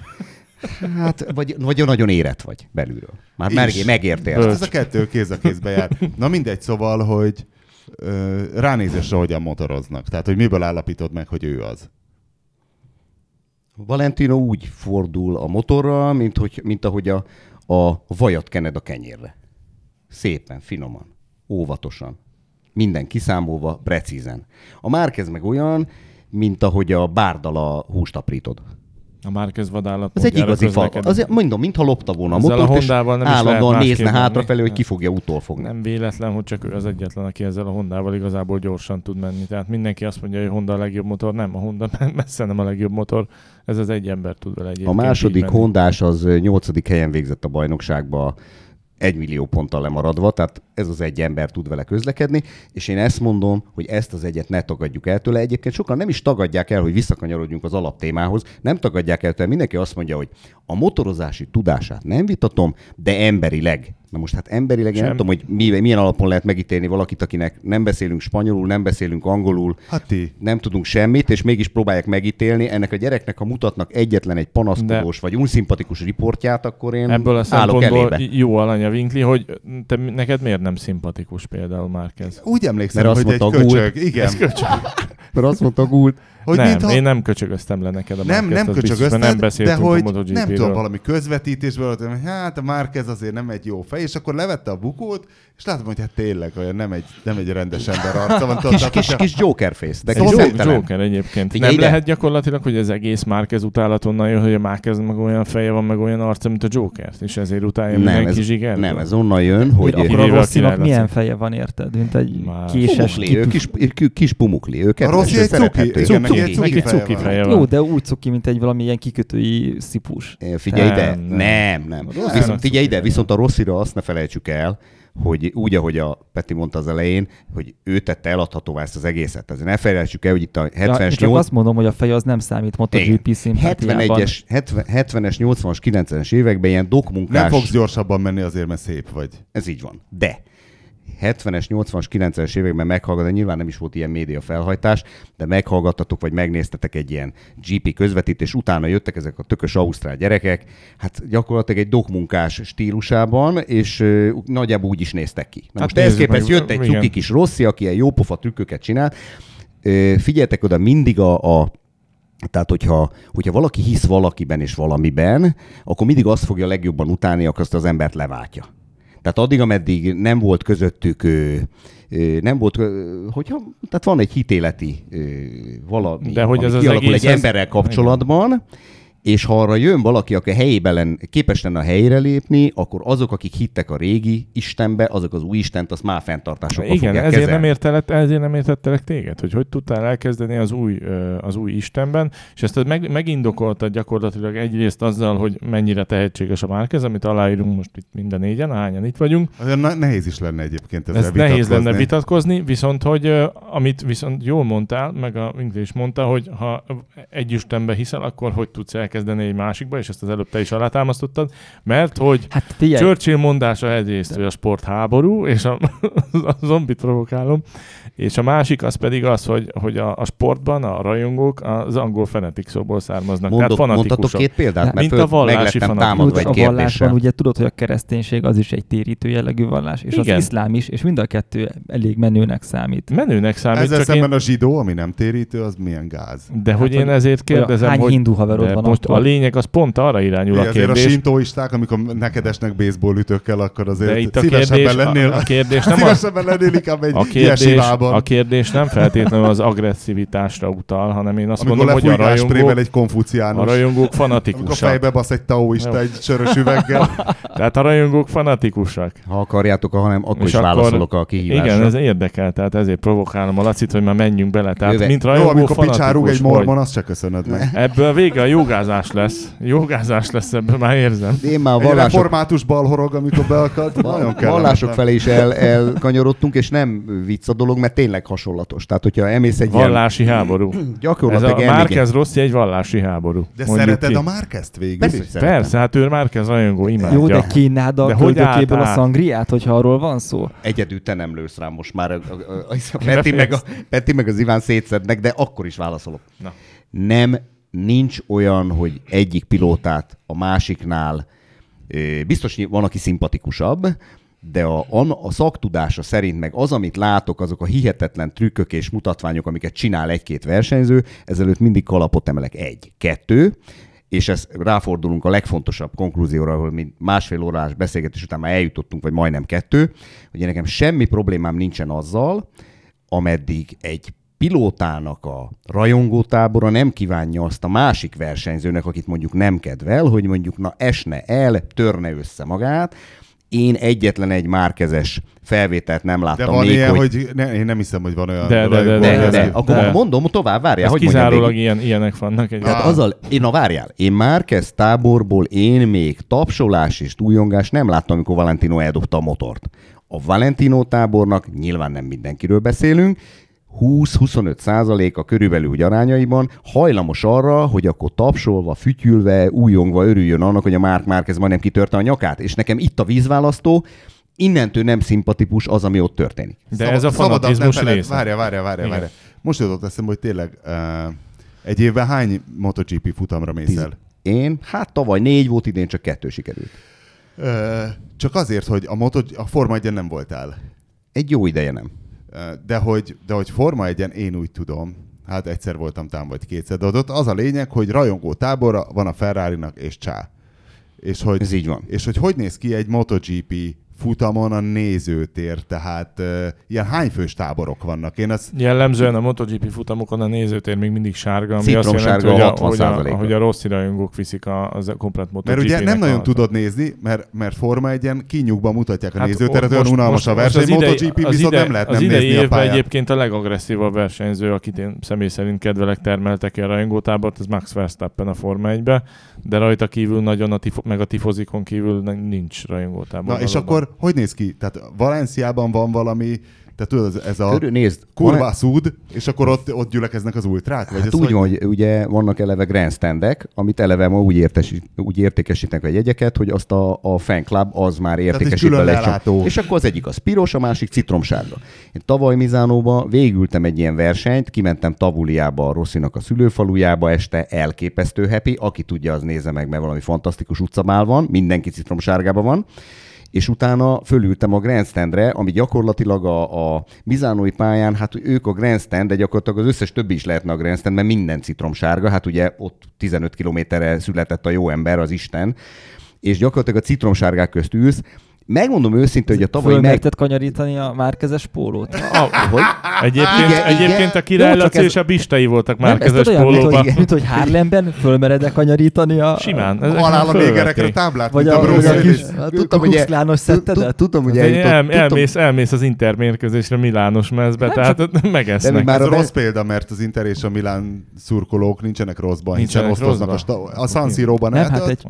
Hát, vagy, vagy nagyon érett vagy belülről. Már meg, megértél. Bölcs. Ez a kettő kéz a kézbe jár. Na mindegy, szóval, hogy ö, ránézésre hogyan motoroznak. Tehát, hogy miből állapítod meg, hogy ő az. Valentino úgy fordul a motorral, mint, hogy, mint ahogy a, a vajat kened a kenyérre. Szépen, finoman, óvatosan. Minden kiszámolva, precízen. A Márkez meg olyan, mint ahogy a bárdal a húst aprítod. A Márquez vadállat. Az egy igazi fal. Azért mondom, mintha lopta volna a Ezzel a motort, és Hondával nem lehet állandóan nézne hátrafelé, hogy ki fogja utolfogni. Nem véletlen, hogy csak ő az egyetlen, aki ezzel a Hondával igazából gyorsan tud menni. Tehát mindenki azt mondja, hogy a Honda a legjobb motor. Nem, a Honda messze nem a legjobb motor. Ez az egy ember tud vele A egyébként második így menni. hondás az nyolcadik helyen végzett a bajnokságba egy millió ponttal lemaradva, tehát ez az egy ember tud vele közlekedni, és én ezt mondom, hogy ezt az egyet ne tagadjuk el tőle. Egyébként sokan nem is tagadják el, hogy visszakanyarodjunk az alaptémához, nem tagadják el tőle, mindenki azt mondja, hogy a motorozási tudását nem vitatom, de emberileg. Na most hát emberileg Sem. nem tudom, hogy mi, milyen alapon lehet megítélni valakit, akinek nem beszélünk spanyolul, nem beszélünk angolul, Hát ti. nem tudunk semmit, és mégis próbálják megítélni. Ennek a gyereknek, ha mutatnak egyetlen egy panaszkodós vagy unszimpatikus riportját, akkor én Ebből a szempontból jó alanya Winkli, hogy te, neked miért nem szimpatikus például Márquez? Úgy emlékszem, Mert azt hogy egy mondta a gúl. köcsög. Igen. Ez köcsög. Mert azt mondta Gult, Hogy nem, mintha- én nem köcsögöztem le neked a Nem, Márquezt, nem mert nem de beszéltünk hogy a MotoGP-ről. nem tudom, valami közvetítésből, volt, hogy hát a Márquez azért nem egy jó fej, és akkor levette a bukót, és látom, hogy hát tényleg olyan nem egy, nem egy rendes ember arca van. tudod, kis, kis, hogyha- kis Joker face, de Egy kis Joker. Joker egyébként. Figyelj nem ide. lehet gyakorlatilag, hogy az egész Márquez utálat onnan jön, hogy a Márquez meg olyan feje van, meg olyan arca, mint a Joker, és ezért utálja Nem, mindenki ez, zsigertől. nem, ez onnan jön, Hogy hogy akkor a Rosszinak milyen feje van, érted? Mint egy Már. késes kis... kis, kis, kis pumukli, ő A Rossi egy cuki, Cuki, cuki neki feje cuki van. feje Jó, de úgy cuki, mint egy valami ilyen kikötői szipus. Figyelj Nem, ide, nem. nem, nem. Rossz Viszont, figyelj ide, cuki. viszont a Rosszira azt ne felejtsük el, hogy úgy, ahogy a Peti mondta az elején, hogy ő tette eladhatóvá ezt az egészet. Azért ne felejtsük el, hogy itt a Ja, én 70-es, csak 80 azt mondom, hogy a fej az nem számít MotoGP Igen. szimpátiában. 71-es, 70, 70-es, 80-as, 90-es években ilyen Nem dokmunkás... fogsz gyorsabban menni azért, mert szép vagy. Ez így van. De 70-es, 80-as, 90-es években meghallgat, de nyilván nem is volt ilyen média felhajtás, de meghallgattatok, vagy megnéztetek egy ilyen GP közvetítés, utána jöttek ezek a tökös ausztrál gyerekek, hát gyakorlatilag egy dokmunkás stílusában, és ö, nagyjából úgy is néztek ki. Na Hát most ehhez képest jött egy cuki kis Rossi, aki ilyen jópofa trükköket csinál. Ö, Figyeltek oda mindig a, a tehát, hogyha, hogyha valaki hisz valakiben és valamiben, akkor mindig azt fogja legjobban utálni, akkor azt az embert leváltja. Tehát addig, ameddig nem volt közöttük, nem volt, hogyha, tehát van egy hitéleti valami, De hogy ami ez az kialakul egész, egy ez- emberrel kapcsolatban, és ha arra jön valaki, aki a helyében len, képes lenne a helyére lépni, akkor azok, akik hittek a régi Istenbe, azok az új Istent, azt már fenntartásokkal Igen, fogják ezért kezelni. nem, értelek, ezért nem értettelek téged, hogy hogy tudtál elkezdeni az új, az új Istenben, és ezt meg, megindokoltad gyakorlatilag egyrészt azzal, hogy mennyire tehetséges a Márkez, amit aláírunk most itt minden négyen, ahányan itt vagyunk. Olyan nehéz is lenne egyébként ezzel Ez nehéz lenne vitatkozni, viszont hogy amit viszont jól mondtál, meg a is mondta, hogy ha egy Istenbe hiszel, akkor hogy tudsz elkezdeni egy másikba, és ezt az előbb te is alátámasztottad, mert hogy Hát figyelj, Churchill mondása egyrészt, hogy a sport háború, és a, a zombit provokálom, és a másik az pedig az, hogy, hogy a, a sportban a rajongók az angol fanatik szóból származnak. Mondok, tehát mondhatok két példát, mert Mint a vallási támadva egy a vallásban ugye tudod, hogy a kereszténység az is egy térítő jellegű vallás, és Igen. az iszlám is, és mind a kettő elég menőnek számít. Menőnek számít, Ezzel csak szemben én, a zsidó, ami nem térítő, az milyen gáz. de hogy Hát, én hogy- ezért Hogy a- kérdezem, hány hogy hindu haverod van most akkor? a lényeg az pont arra irányul Igen, a azért a kérdés. sintoisták, amikor neked esnek baseball ütőkkel, akkor azért De itt a szívesebben kérdés, lennél, a, a kérdés nem szívesebben lennél inkább egy a kérdés, a kérdés nem feltétlenül az agresszivitásra utal, hanem én azt amikor mondom, hogy a rajongók, egy a konfuciánus. rajongók Amikor fanatikusak. fejbe basz egy taoista Jó. egy sörös üveggel. Tehát a rajongók fanatikusak. Ha akarjátok, hanem akkor És is akkor- válaszolok a kihívásra. Igen, ez érdekel, tehát ezért provokálom a Lacit, hogy már menjünk bele. Tehát Jöve- mint Jó, rajongó amikor picsárug egy mormon, vagy. azt se köszönöd meg. Ebből a vége a gázás lesz. Jó gázás lesz ebből, már érzem. Én már a Egy vallások, református balhorog, amikor beakadt, nagyon kell. vallások felé is el, elkanyarodtunk, és nem vicc a dolog, mert tényleg hasonlatos. Tehát, hogyha emész egy Vallási háború. ilyen Ez gyakorlatilag a elmégy- Márquez Rossi egy vallási háború. De szereted ki. a Márkezt végül Persze. Persze, hát ő Márquez rajongó, imádja. Jó, de kínáld a köldökéből a szangriát, hogyha arról van szó? Egyedül te nem lősz rám most már. A, a, a, a Peti, meg a, Peti meg az Iván szétszednek, de akkor is válaszolok. Na. Nem, nincs olyan, hogy egyik pilótát a másiknál, biztos van, aki szimpatikusabb, de a, a szaktudása szerint meg az, amit látok, azok a hihetetlen trükkök és mutatványok, amiket csinál egy-két versenyző, ezelőtt mindig kalapot emelek. Egy. Kettő. És ezt ráfordulunk a legfontosabb konklúzióra, ahol mi másfél órás beszélgetés után már eljutottunk, vagy majdnem kettő, hogy nekem semmi problémám nincsen azzal, ameddig egy pilótának a rajongótábora nem kívánja azt a másik versenyzőnek, akit mondjuk nem kedvel, hogy mondjuk na esne el, törne össze magát. Én egyetlen egy márkezes felvételt nem De láttam van még, ilyen, hogy... hogy, ne, én nem hiszem, hogy van olyan. De, de, de, de, De, de, akkor de. mondom tovább, várjál, Ez hogy kizárólag ilyen, ilyenek vannak. Egy Tehát azzal, én na várjál, én Márquez táborból én még tapsolás és túljongás nem láttam, amikor Valentino eldobta a motort. A Valentino tábornak nyilván nem mindenkiről beszélünk, 20-25 százaléka körülbelül úgy arányaiban hajlamos arra, hogy akkor tapsolva, fütyülve, újongva örüljön annak, hogy a Márk Márquez majdnem kitörte a nyakát. És nekem itt a vízválasztó, innentől nem szimpatikus az, ami ott történik. De Szabad- ez a fanatizmus része. Várja, várja, várja, várja. Most jutott eszembe, hogy tényleg uh, egy évben hány MotoGP futamra mész el? Én, hát tavaly négy volt, idén csak kettő sikerült. Uh, csak azért, hogy a, moto, a Forma 1 nem voltál. Egy jó ideje nem. De hogy, de hogy Forma 1 én úgy tudom, hát egyszer voltam tám vagy kétszer, de ott az a lényeg, hogy rajongó tábora van a ferrari és csá. És hogy, Ez így van. és hogy hogy néz ki egy MotoGP futamon a nézőtér, tehát uh, ilyen hányfős táborok vannak. Én azt Jellemzően a MotoGP futamokon a nézőtér még mindig sárga, ami azt jelenti, hogy a, hogy, a, 60%-a. hogy a rossz rajongók viszik a, az a komplet MotoGP-nek Mert ugye nem nagyon a, tudod nézni, mert, mert Forma 1 kinyugban mutatják a hát nézőteret, olyan unalmas a verseny, az idei- MotoGP az viszont ide- nem lehet Az nem idei nézni a egyébként a legagresszívabb versenyző, akit én személy szerint kedvelek, termeltek ki a rajongótábort, az Max Verstappen a Forma 1 de rajta kívül nagyon, a tifo- meg a tifozikon kívül nincs rajongótábor. Na és valóban. Akkor hogy néz ki? Tehát Valenciában van valami, tehát tudod, ez- a Körül nézd, kurva szúd, és akkor ott, ott gyülekeznek az ultrák? Vagy Hát ez úgy hogy... van, hogy ugye vannak eleve grandstandek, amit eleve ma úgy, értesít, úgy értékesítenek a jegyeket, hogy azt a, a fan club az már értékesít bele. És akkor az egyik az piros, a másik citromsárga. Én tavaly Mizánóba végültem egy ilyen versenyt, kimentem Tavuliába, a Rosszinak a szülőfalujába este, elképesztő happy, aki tudja, az nézze meg, mert valami fantasztikus utcamál van, mindenki citromsárgában van és utána fölültem a grandstandre, ami gyakorlatilag a, a Mizánói pályán, hát ők a grandstand, de gyakorlatilag az összes többi is lehetne a grandstand, mert minden citromsárga, hát ugye ott 15 kilométerre született a jó ember, az Isten, és gyakorlatilag a citromsárgák közt ülsz. Megmondom őszintén, hogy a tavalyi meg... Fölmerted kanyarítani a márkezes pólót? Ah, Hogy? Egyébként, Igen, egyébként igen. a király Laci ez- és a Bistei voltak már Nem, olyan, mint pólóban. hogy, mint hogy Harlemben fölmered-e kanyarítani a... Simán. ezek Halál a fölvették. mégerekre táblát, Vagy a, a a kis Hát tudtam, hogy e- kukuxklános szettedet? Tudtam, hogy elmész, elmész az Inter mérközésre Milános mezbe, tehát megesznek. már Ez a rossz példa, mert az Inter és a Milán szurkolók nincsenek rosszban, hiszen Nincsenek osztoznak a, a San Siro-ban. Nem, hát egy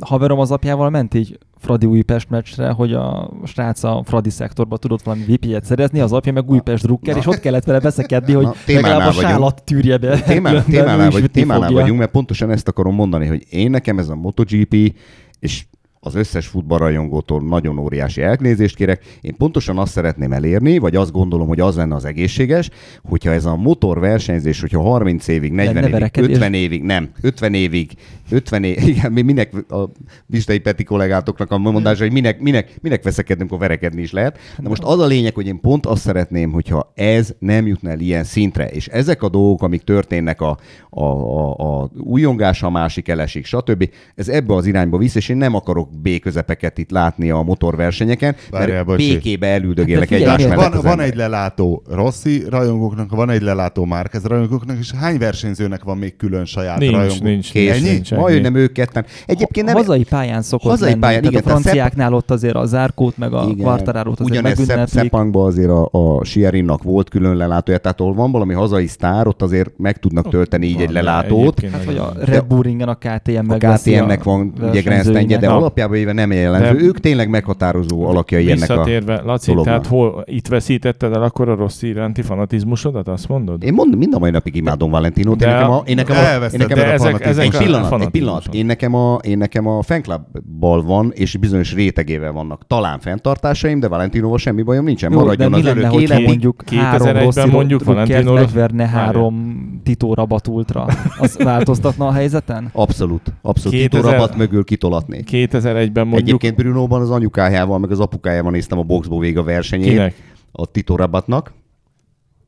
haverom az apjával ment így Fradi Újpest meccsre, hogy a srác a Fradi szektorba tudott valami vip szerezni, az apja meg Újpest drukker, Na. és ott kellett vele beszekedni, hogy Na, legalább a sálat tűrje be. Témánál, témánál, vagy, témánál vagyunk, mert pontosan ezt akarom mondani, hogy én nekem ez a MotoGP, és az összes futballrajongótól nagyon óriási elnézést kérek. Én pontosan azt szeretném elérni, vagy azt gondolom, hogy az lenne az egészséges, hogyha ez a motorversenyzés, hogyha 30 évig, 40 ne évig, verekedés. 50 évig, nem, 50 évig, 50 évig, igen, mi minek a Bistei Peti kollégátoknak a mondása, hogy minek, minek, minek veszekedni, amikor verekedni is lehet. Na most az a lényeg, hogy én pont azt szeretném, hogyha ez nem jutna el ilyen szintre, és ezek a dolgok, amik történnek a, a, a, a újongás, a másik elesik, stb. Ez ebbe az irányba visz, és én nem akarok B közepeket itt látni a motorversenyeken, Várjál, mert bocsi. békébe elüldögélek Hát de egymás mellett Van, van egy lelátó Rossi rajongóknak, van egy lelátó Márquez rajongóknak, és hány versenyzőnek van még külön saját Nincs, rajongó? nincs, Kész. nincs, nincs, ennyi. Majd, hogy nem ők ketten. Egyébként nem... hazai pályán szokott Hazai lenni. pályán, igen, a franciáknál ott azért a zárkót, meg a Quartararót azért Ugyanez Szep-. Szepangban azért a, a Sierinnak volt külön lelátója, tehát ahol van valami hazai sztár, ott azért meg tudnak tölteni így Van, egy lelátót. Hát, hogy nagyon- a Red Bull ringen a KTM A KTM-nek van ugye grandstandje, de alapjában éve nem jellemző. Ők tényleg meghatározó alakjai ennek a... Visszatérve, Laci, tehát hol itt veszítetted el akkor a rossz iránti fanatizmusodat, azt mondod? Én mond, mind a mai napig imádom Valentinót. Én nekem a, én nekem a, én nekem a ezek- ezek egy a pillanat. Pillanat. Én nekem a, én nekem a fanclubbal van, és bizonyos rétegével vannak talán fenntartásaim, de Valentinóval semmi bajom nincsen. Jó, de Maradjon mi az lenne, életig. mondjuk 2001-ben három rossz mondjuk Valentino megverne három Tito Rabat ultra? Az változtatna a helyzeten? Abszolút. Abszolút. 2000 Tito Rabat mögül kitolatnék. 2001-ben mondjuk Egyébként Brunóban az anyukájával, meg az apukájával néztem a boxból vég a versenyét. kinek? A Tito Rabatnak.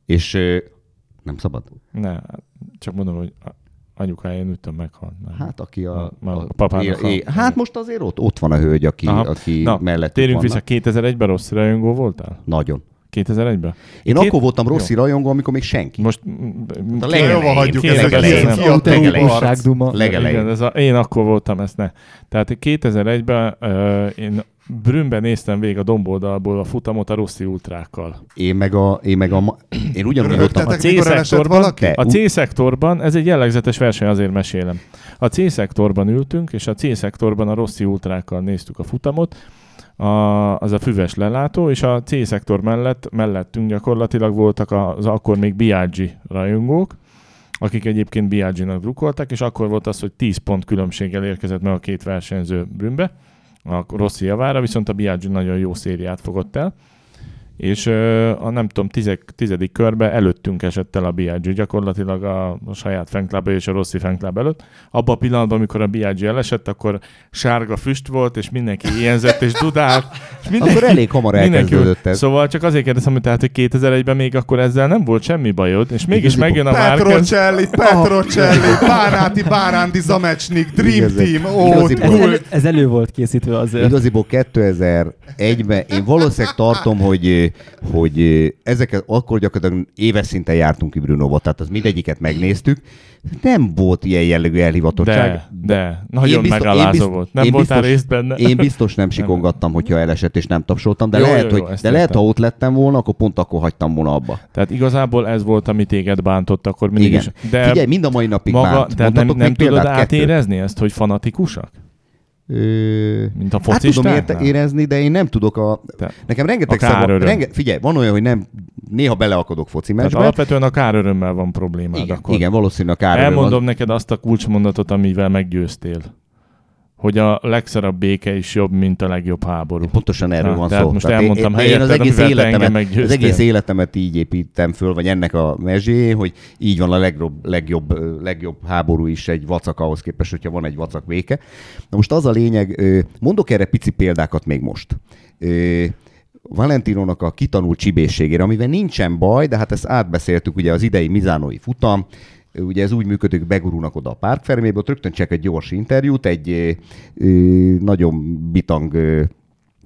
És nem szabad? Ne, csak mondom, hogy anyukája nőttem meghalt. Nem. Hát aki a... A- a papának é, é, a- hát most azért ott, ott van a hölgy, aki, Aha. aki Na, mellett Térjünk vissza, 2001-ben rossz rajongó voltál? Nagyon. 2001-ben? Én Két- akkor voltam Jó. Rossi rajongó, amikor még senki. Most a Jó, legelején, hagyjuk kéne ezeket. legelején. A, én akkor voltam, ezt ne. Tehát 2001-ben uh, én Brünnben néztem végig a domboldalból a futamot a Rossi ultrákkal. Én meg a... Én, meg a, én ugyanúgy voltam. Elesett C-szektorban- A C-szektorban, ez egy jellegzetes verseny, azért mesélem. A C-szektorban ültünk, és a C-szektorban a Rossi ultrákkal néztük a futamot, a, az a füves lelátó, és a C-szektor mellett, mellettünk gyakorlatilag voltak az akkor még Biaggi rajongók, akik egyébként Biaggi-nak drukkoltak, és akkor volt az, hogy 10 pont különbséggel érkezett meg a két versenyző Brünnbe, a Rossi javára, viszont a Biaggi nagyon jó szériát fogott el, és a nem tudom, tizek, tizedik körbe előttünk esett el a Biaggi, gyakorlatilag a, a saját fanclub és a Rossi fanclub előtt. Abban a pillanatban, amikor a Biaggi elesett, akkor sárga füst volt, és mindenki éjenzett és dudált. És mindenki, Akkor elég hamar elkezdődött ez. Szóval csak azért kérdezem, hogy tehát, hogy 2001-ben még akkor ezzel nem volt semmi bajod, és mégis megjön a Márquez. Petrocelli, Petrocelli, Bánáti, Bárándi, Zamecsnik, Dream Igazi. Team, ó. Ez, ez elő volt készítve azért. Igaziból 2001-ben én valószínűleg tartom, hogy, hogy ezeket akkor gyakorlatilag éves szinten jártunk ki Brunóba, tehát az mindegyiket megnéztük. Nem volt ilyen jellegű elhivatottság. De, de, nagyon biztos- megalázó biztos- volt. Nem én voltál biztos- részt benne? Én biztos nem sikongattam, hogyha elesett és nem tapsoltam, de, Jó, lehet, jó, jó, hogy, de lehet, értem. ha ott lettem volna, akkor pont akkor hagytam volna abba. Tehát igazából ez volt, ami téged bántott akkor mindig Igen. is. De Figyelj, mind a mai napig maga, bánt. nem, Mondhatok nem még tudod példát? Kettőt. átérezni ezt, hogy fanatikusak? Ö... Mint a Hát tudom érte, érezni, de én nem tudok a... Te- Nekem rengeteg A szabad... Renge... Figyelj, van olyan, hogy nem... Néha beleakadok foci meccsbe. alapvetően a kárörömmel van problémád Igen, akkor. igen, valószínűleg a káröröm Elmondom az... neked azt a kulcsmondatot, amivel meggyőztél. Hogy a legszarabb béke is jobb, mint a legjobb háború. Pontosan erről Na, van tehát szó. most Tehát elmondtam én, én az helyetted, egész, életemet, az egész életemet így építem föl, vagy ennek a mezsé, hogy így van a legjobb, legjobb, legjobb háború is egy vacak ahhoz képest, hogyha van egy vacak béke. Na most az a lényeg, mondok erre pici példákat még most. Valentinónak a kitanult csibészségére, amivel nincsen baj, de hát ezt átbeszéltük, ugye az idei mizánói futam, ugye ez úgy működik, hogy begurulnak oda a Park Fermébe, ott rögtön csak egy gyors interjút, egy ö, nagyon bitang ö,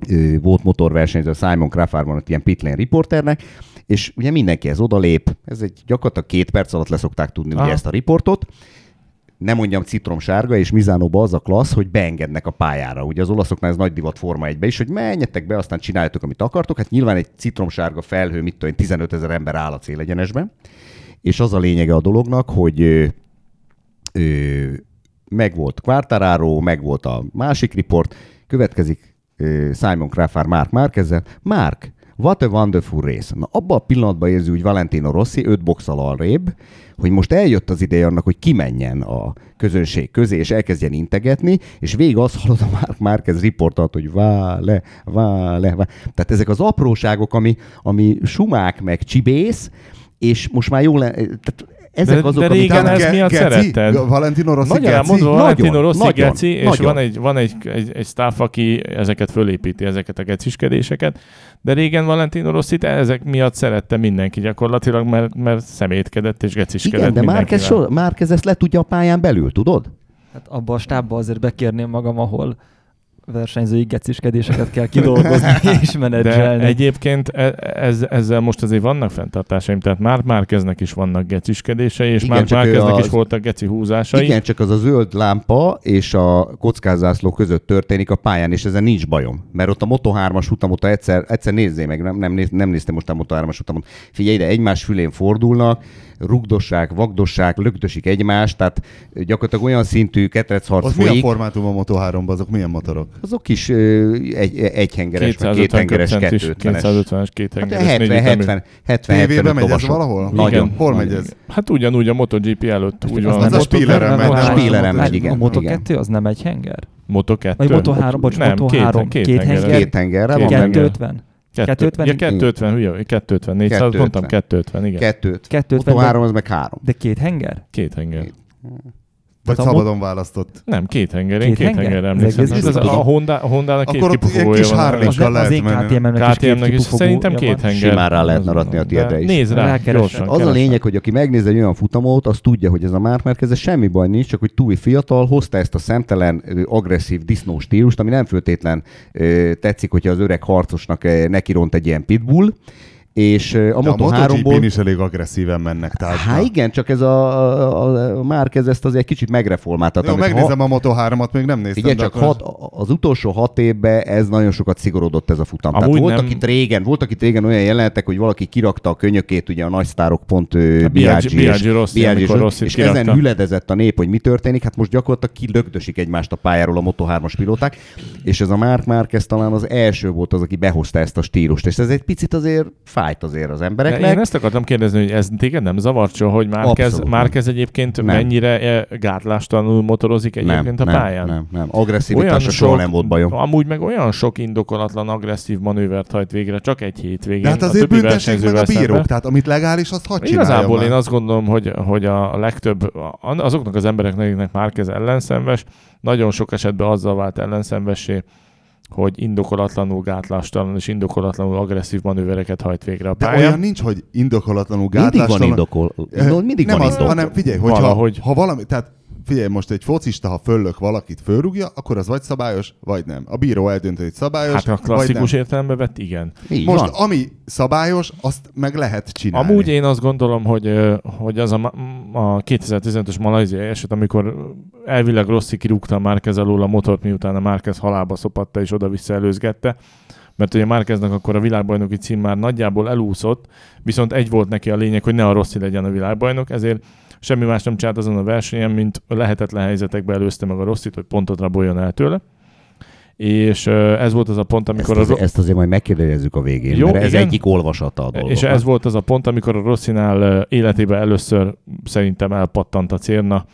ö, volt motorversenyző, Simon Crawford van ott ilyen pitlane riporternek, és ugye mindenki ez odalép, ez egy gyakorlatilag két perc alatt leszokták tudni ugye ezt a riportot, nem mondjam citromsárga, és Mizánóba az a klassz, hogy beengednek a pályára. Ugye az olaszoknál ez nagy divat Forma 1 is, hogy menjetek be, aztán csináljátok, amit akartok. Hát nyilván egy citromsárga felhő, mit tudom én, 15 ezer ember áll a célegyenesben. És az a lényege a dolognak, hogy ö, ö, meg volt Quartararo, meg volt a másik riport, következik ö, Simon Crawford Mark Márkezzel. Mark, what a wonderful race. Na abban a pillanatban érzi úgy Valentino Rossi, öt boxal arrébb, hogy most eljött az ideje annak, hogy kimenjen a közönség közé, és elkezdjen integetni, és végig azt hallod a Mark Márquez riportot, hogy vále, vále, vále. Tehát ezek az apróságok, ami, ami sumák meg csibész, és most már jó le, tehát ezek De- azok, de régen Tehát ez miatt szeretted? Valentino Rossi Magyarán geci? mondva, Valentino Rossi nagyon, geci, és nagyon. van, egy, van egy, egy, egy staff, aki ezeket fölépíti, ezeket a geciskedéseket, de régen Valentino Rossi ezek miatt szerette mindenki gyakorlatilag, mert, mert szemétkedett és geciskedett Igen, de mindenkivel. so, Márquez ezt le tudja a pályán belül, tudod? Hát abba a stábba azért bekérném magam, ahol versenyzői geciskedéseket kell kidolgozni és De menedzselni. egyébként e- ez, ezzel most azért vannak fenntartásaim, tehát már Márkeznek is vannak geciskedései, és Igen, már Márkeznek az- is voltak geci húzásai. Igen, csak az a zöld lámpa és a kockázászló között történik a pályán, és ezen nincs bajom. Mert ott a Moto3-as futamot egyszer, egyszer nézzél meg, nem, nem, néz, nem néztem most a Moto3-as futamot. Figyelj ide, egymás fülén fordulnak, rugdossák, vagdossák, lögdösik egymást, tehát gyakorlatilag olyan szintű ketrecharc Ott milyen folyik. formátum a Moto3-ban, azok milyen motorok? Azok is ö, egy, egyhengeres, meg 250 kéthengeres, is, 250-es. 250-es, két Hát hengeres, 70, négy ütemű. 70, 70, TV-be 75 megy ez valahol? Nagyon. Igen. Hol megy ez? Hát ugyanúgy a MotoGP előtt úgy Az van. az a Spilleren megy? Moto- Spilleren megy, igen. A Moto Igen. 2 az nem egy henger? Moto 2. Vagy Moto 3, bocs, nem, Moto két, 3, két, két hengeres. henger. Két hengerre van Két benne. henger. 250. 250? 250? Ja, 250, hülye, 250, 400, 250. mondtam 250, igen. Kettőt. 250, Moto 3 az meg három. De két henger? Két henger. Vagy Tehát szabadon választott? Nem, két henger, én Két két, henger? hengerre Ez emlékszem. Ez a, Honda, a Honda-nak két kipufogója kis van. Harley Az, az lehet én. KTM-nek is két KTM-nek is kipufogója szerintem két henger. Simán rá lehetne Az- rakni a tiédre is. Nézd rá, gyorsan. Az a lényeg, hogy aki megnéz egy olyan futamot, az tudja, hogy ez a Mark Marquez, ez semmi baj nincs, csak hogy túl fiatal, hozta ezt a szemtelen, agresszív disznó stílust, ami nem föltétlen ö, tetszik, hogyha az öreg harcosnak nekiront egy ilyen pitbull, és a De a Moto3-ból... MotoGP-n is elég agresszíven mennek tárgyba. Hát igen, csak ez a, a, a Márquez ezt azért egy kicsit megreformáltat. Jó, megnézem a Moto3-at, még nem néztem. De csak, akkor- hat, az utolsó hat évben ez nagyon sokat szigorodott ez a futam. Tehát Amúgy voltak nem- itt régen, voltak itt régen olyan jelenetek, hogy valaki kirakta a könyökét, ugye a nagy sztárok pont Biaggi- és, Rossi, és, Rossit és ezen hüledezett a nép, hogy mi történik, hát most gyakorlatilag kilögdösik egymást a pályáról a Moto3-as pilóták, és ez a Mark Márquez talán az első volt az, aki behozta ezt a stílust, és ez egy picit azért fájt azért az De embereknek. én ezt akartam kérdezni, hogy ez téged nem zavart soha, hogy Márkez, Márkez egyébként Nem. mennyire eh, gátlástalanul motorozik egyébként nem, a pályán? Nem, nem, nem. Agresszivitása soha nem volt bajom. Amúgy meg olyan sok indokolatlan agresszív manővert hajt végre, csak egy hétvégén. De hát azért büntessék meg a bírók, szemben. tehát amit legális, azt hadd Igazából már. én azt gondolom, hogy, hogy a legtöbb, azoknak az embereknek, akiknek Márkez ellenszenves, nagyon sok esetben azzal vált ellenszenvessé, hogy indokolatlanul gátlástalan és indokolatlanul agresszív manővereket hajt végre a De pályán. olyan nincs, hogy indokolatlanul Mindig van gátlástalan. indokol. Eh, No, mindig nem van az, indok. hanem figyelj, hogyha, Valahogy. ha valami, tehát figyelj, most egy focista, ha föllök valakit fölrúgja, akkor az vagy szabályos, vagy nem. A bíró eldönti, hogy szabályos, Hát a klasszikus értelembe vett, igen. Így Most van. ami szabályos, azt meg lehet csinálni. Amúgy én azt gondolom, hogy, hogy az a, a 2015-ös malajziai eset, amikor elvileg Rossi kirúgta a Márkez alól a motort, miután a Márkez halálba szopatta és oda-vissza előzgette, mert ugye Márkeznek akkor a világbajnoki cím már nagyjából elúszott, viszont egy volt neki a lényeg, hogy ne a Rossi legyen a világbajnok, ezért semmi más nem csinált azon a versenyen, mint lehetetlen helyzetekbe előzte meg a Rossit, hogy pontot raboljon el tőle. És ez volt az a pont, Ezt, amikor a, ezt azért majd megkérdezzük a végén, Jó, mert ez igen. egyik olvasata a dolgoknak. És ez volt az a pont, amikor a Rosszinál ö, életében először szerintem elpattant a cérna,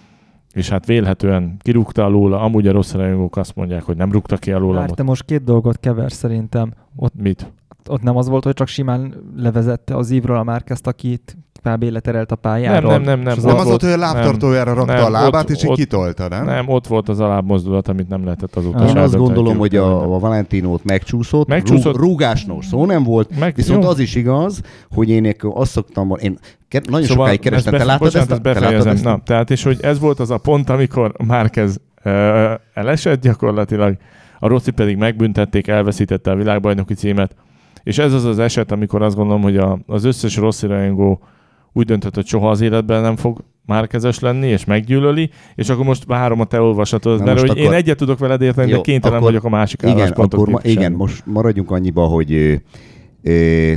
és hát vélhetően kirúgta alóla, amúgy a rossz rajongók azt mondják, hogy nem rúgta ki alóla. Már te most két dolgot kever szerintem. Ott, Mit? Ott nem az volt, hogy csak simán levezette az ívről a Márkezt, akit kb. leterelt a pályáról. Nem, nem, nem, nem. Az Nem ott az volt- hogy a lábtartójára rakta nem, a lábát, ott- és így kitolta, nem? Nem, ott volt az a lábmozdulat, amit nem lehetett azóta Én Én azt gondolom, hogy a, a Valentinót megcsúszott, Megcsúszott. Rú, rúgásnól szó nem volt, Meg, viszont jó. az is igaz, hogy én ekkor azt szoktam, én nagyon Szóval sokáig kerestem, te láttad bocsánat, ezt? te láttad ezt? Na, tehát és hogy ez volt az a pont, amikor Márquez uh, elesett gyakorlatilag, a Rossi pedig megbüntették, elveszítette a világbajnoki címet, és ez az az eset, amikor azt gondolom, hogy a, az összes Rossi rajongó úgy döntött, hogy soha az életben nem fog Márkezes lenni, és meggyűlöli, és akkor most várom a te olvasatod, mert hogy én akkor- egyet tudok veled érteni, de Jó, kénytelen akkor- vagyok a másik Igen, álláspontot akkor ma, igen, most maradjunk annyiba, hogy ö, ö,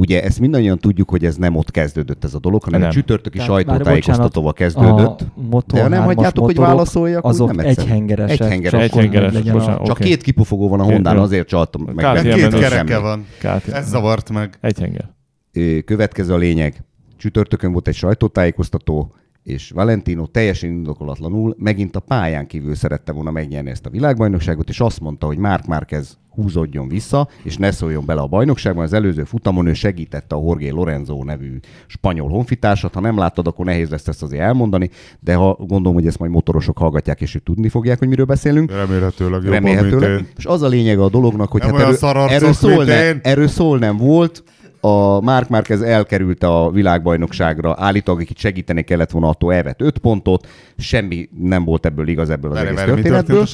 ugye ezt mindannyian tudjuk, hogy ez nem ott kezdődött ez a dolog, hanem Nem. a csütörtöki Tehát sajtótájékoztatóval kezdődött. A De ha nem 3-as hagyjátok, hogy válaszoljak, úgy azok nem egyszerű. egyhengeresek. Egyhengeres. csak Egyhengeres, legyen a- bocsánat. Csak két kipufogó van a Hondán, azért csaltam meg. Kár, Meg két kereke van. Ez zavart meg. egy henger. Ö, Következő a lényeg. Csütörtökön volt egy sajtótájékoztató, és Valentino teljesen indokolatlanul megint a pályán kívül szerette volna megnyerni ezt a világbajnokságot, és azt mondta, hogy Mark Márquez húzódjon vissza, és ne szóljon bele a bajnokságban. Az előző futamon ő segítette a Jorge Lorenzo nevű spanyol honfitársat. Ha nem láttad, akkor nehéz lesz ezt azért elmondani, de ha gondolom, hogy ezt majd motorosok hallgatják, és ők tudni fogják, hogy miről beszélünk. Remélhetőleg jobban, Remélhetőleg. mint én. És az a lényege a dolognak, hogy Nem hát olyan erről, szól mint ne, én. erről szól nem volt, a Mark Marquez elkerülte a világbajnokságra, állítólag, akit segíteni kellett volna, attól elvett 5 pontot, semmi nem volt ebből igaz ebből az Várj, egész történt történetből.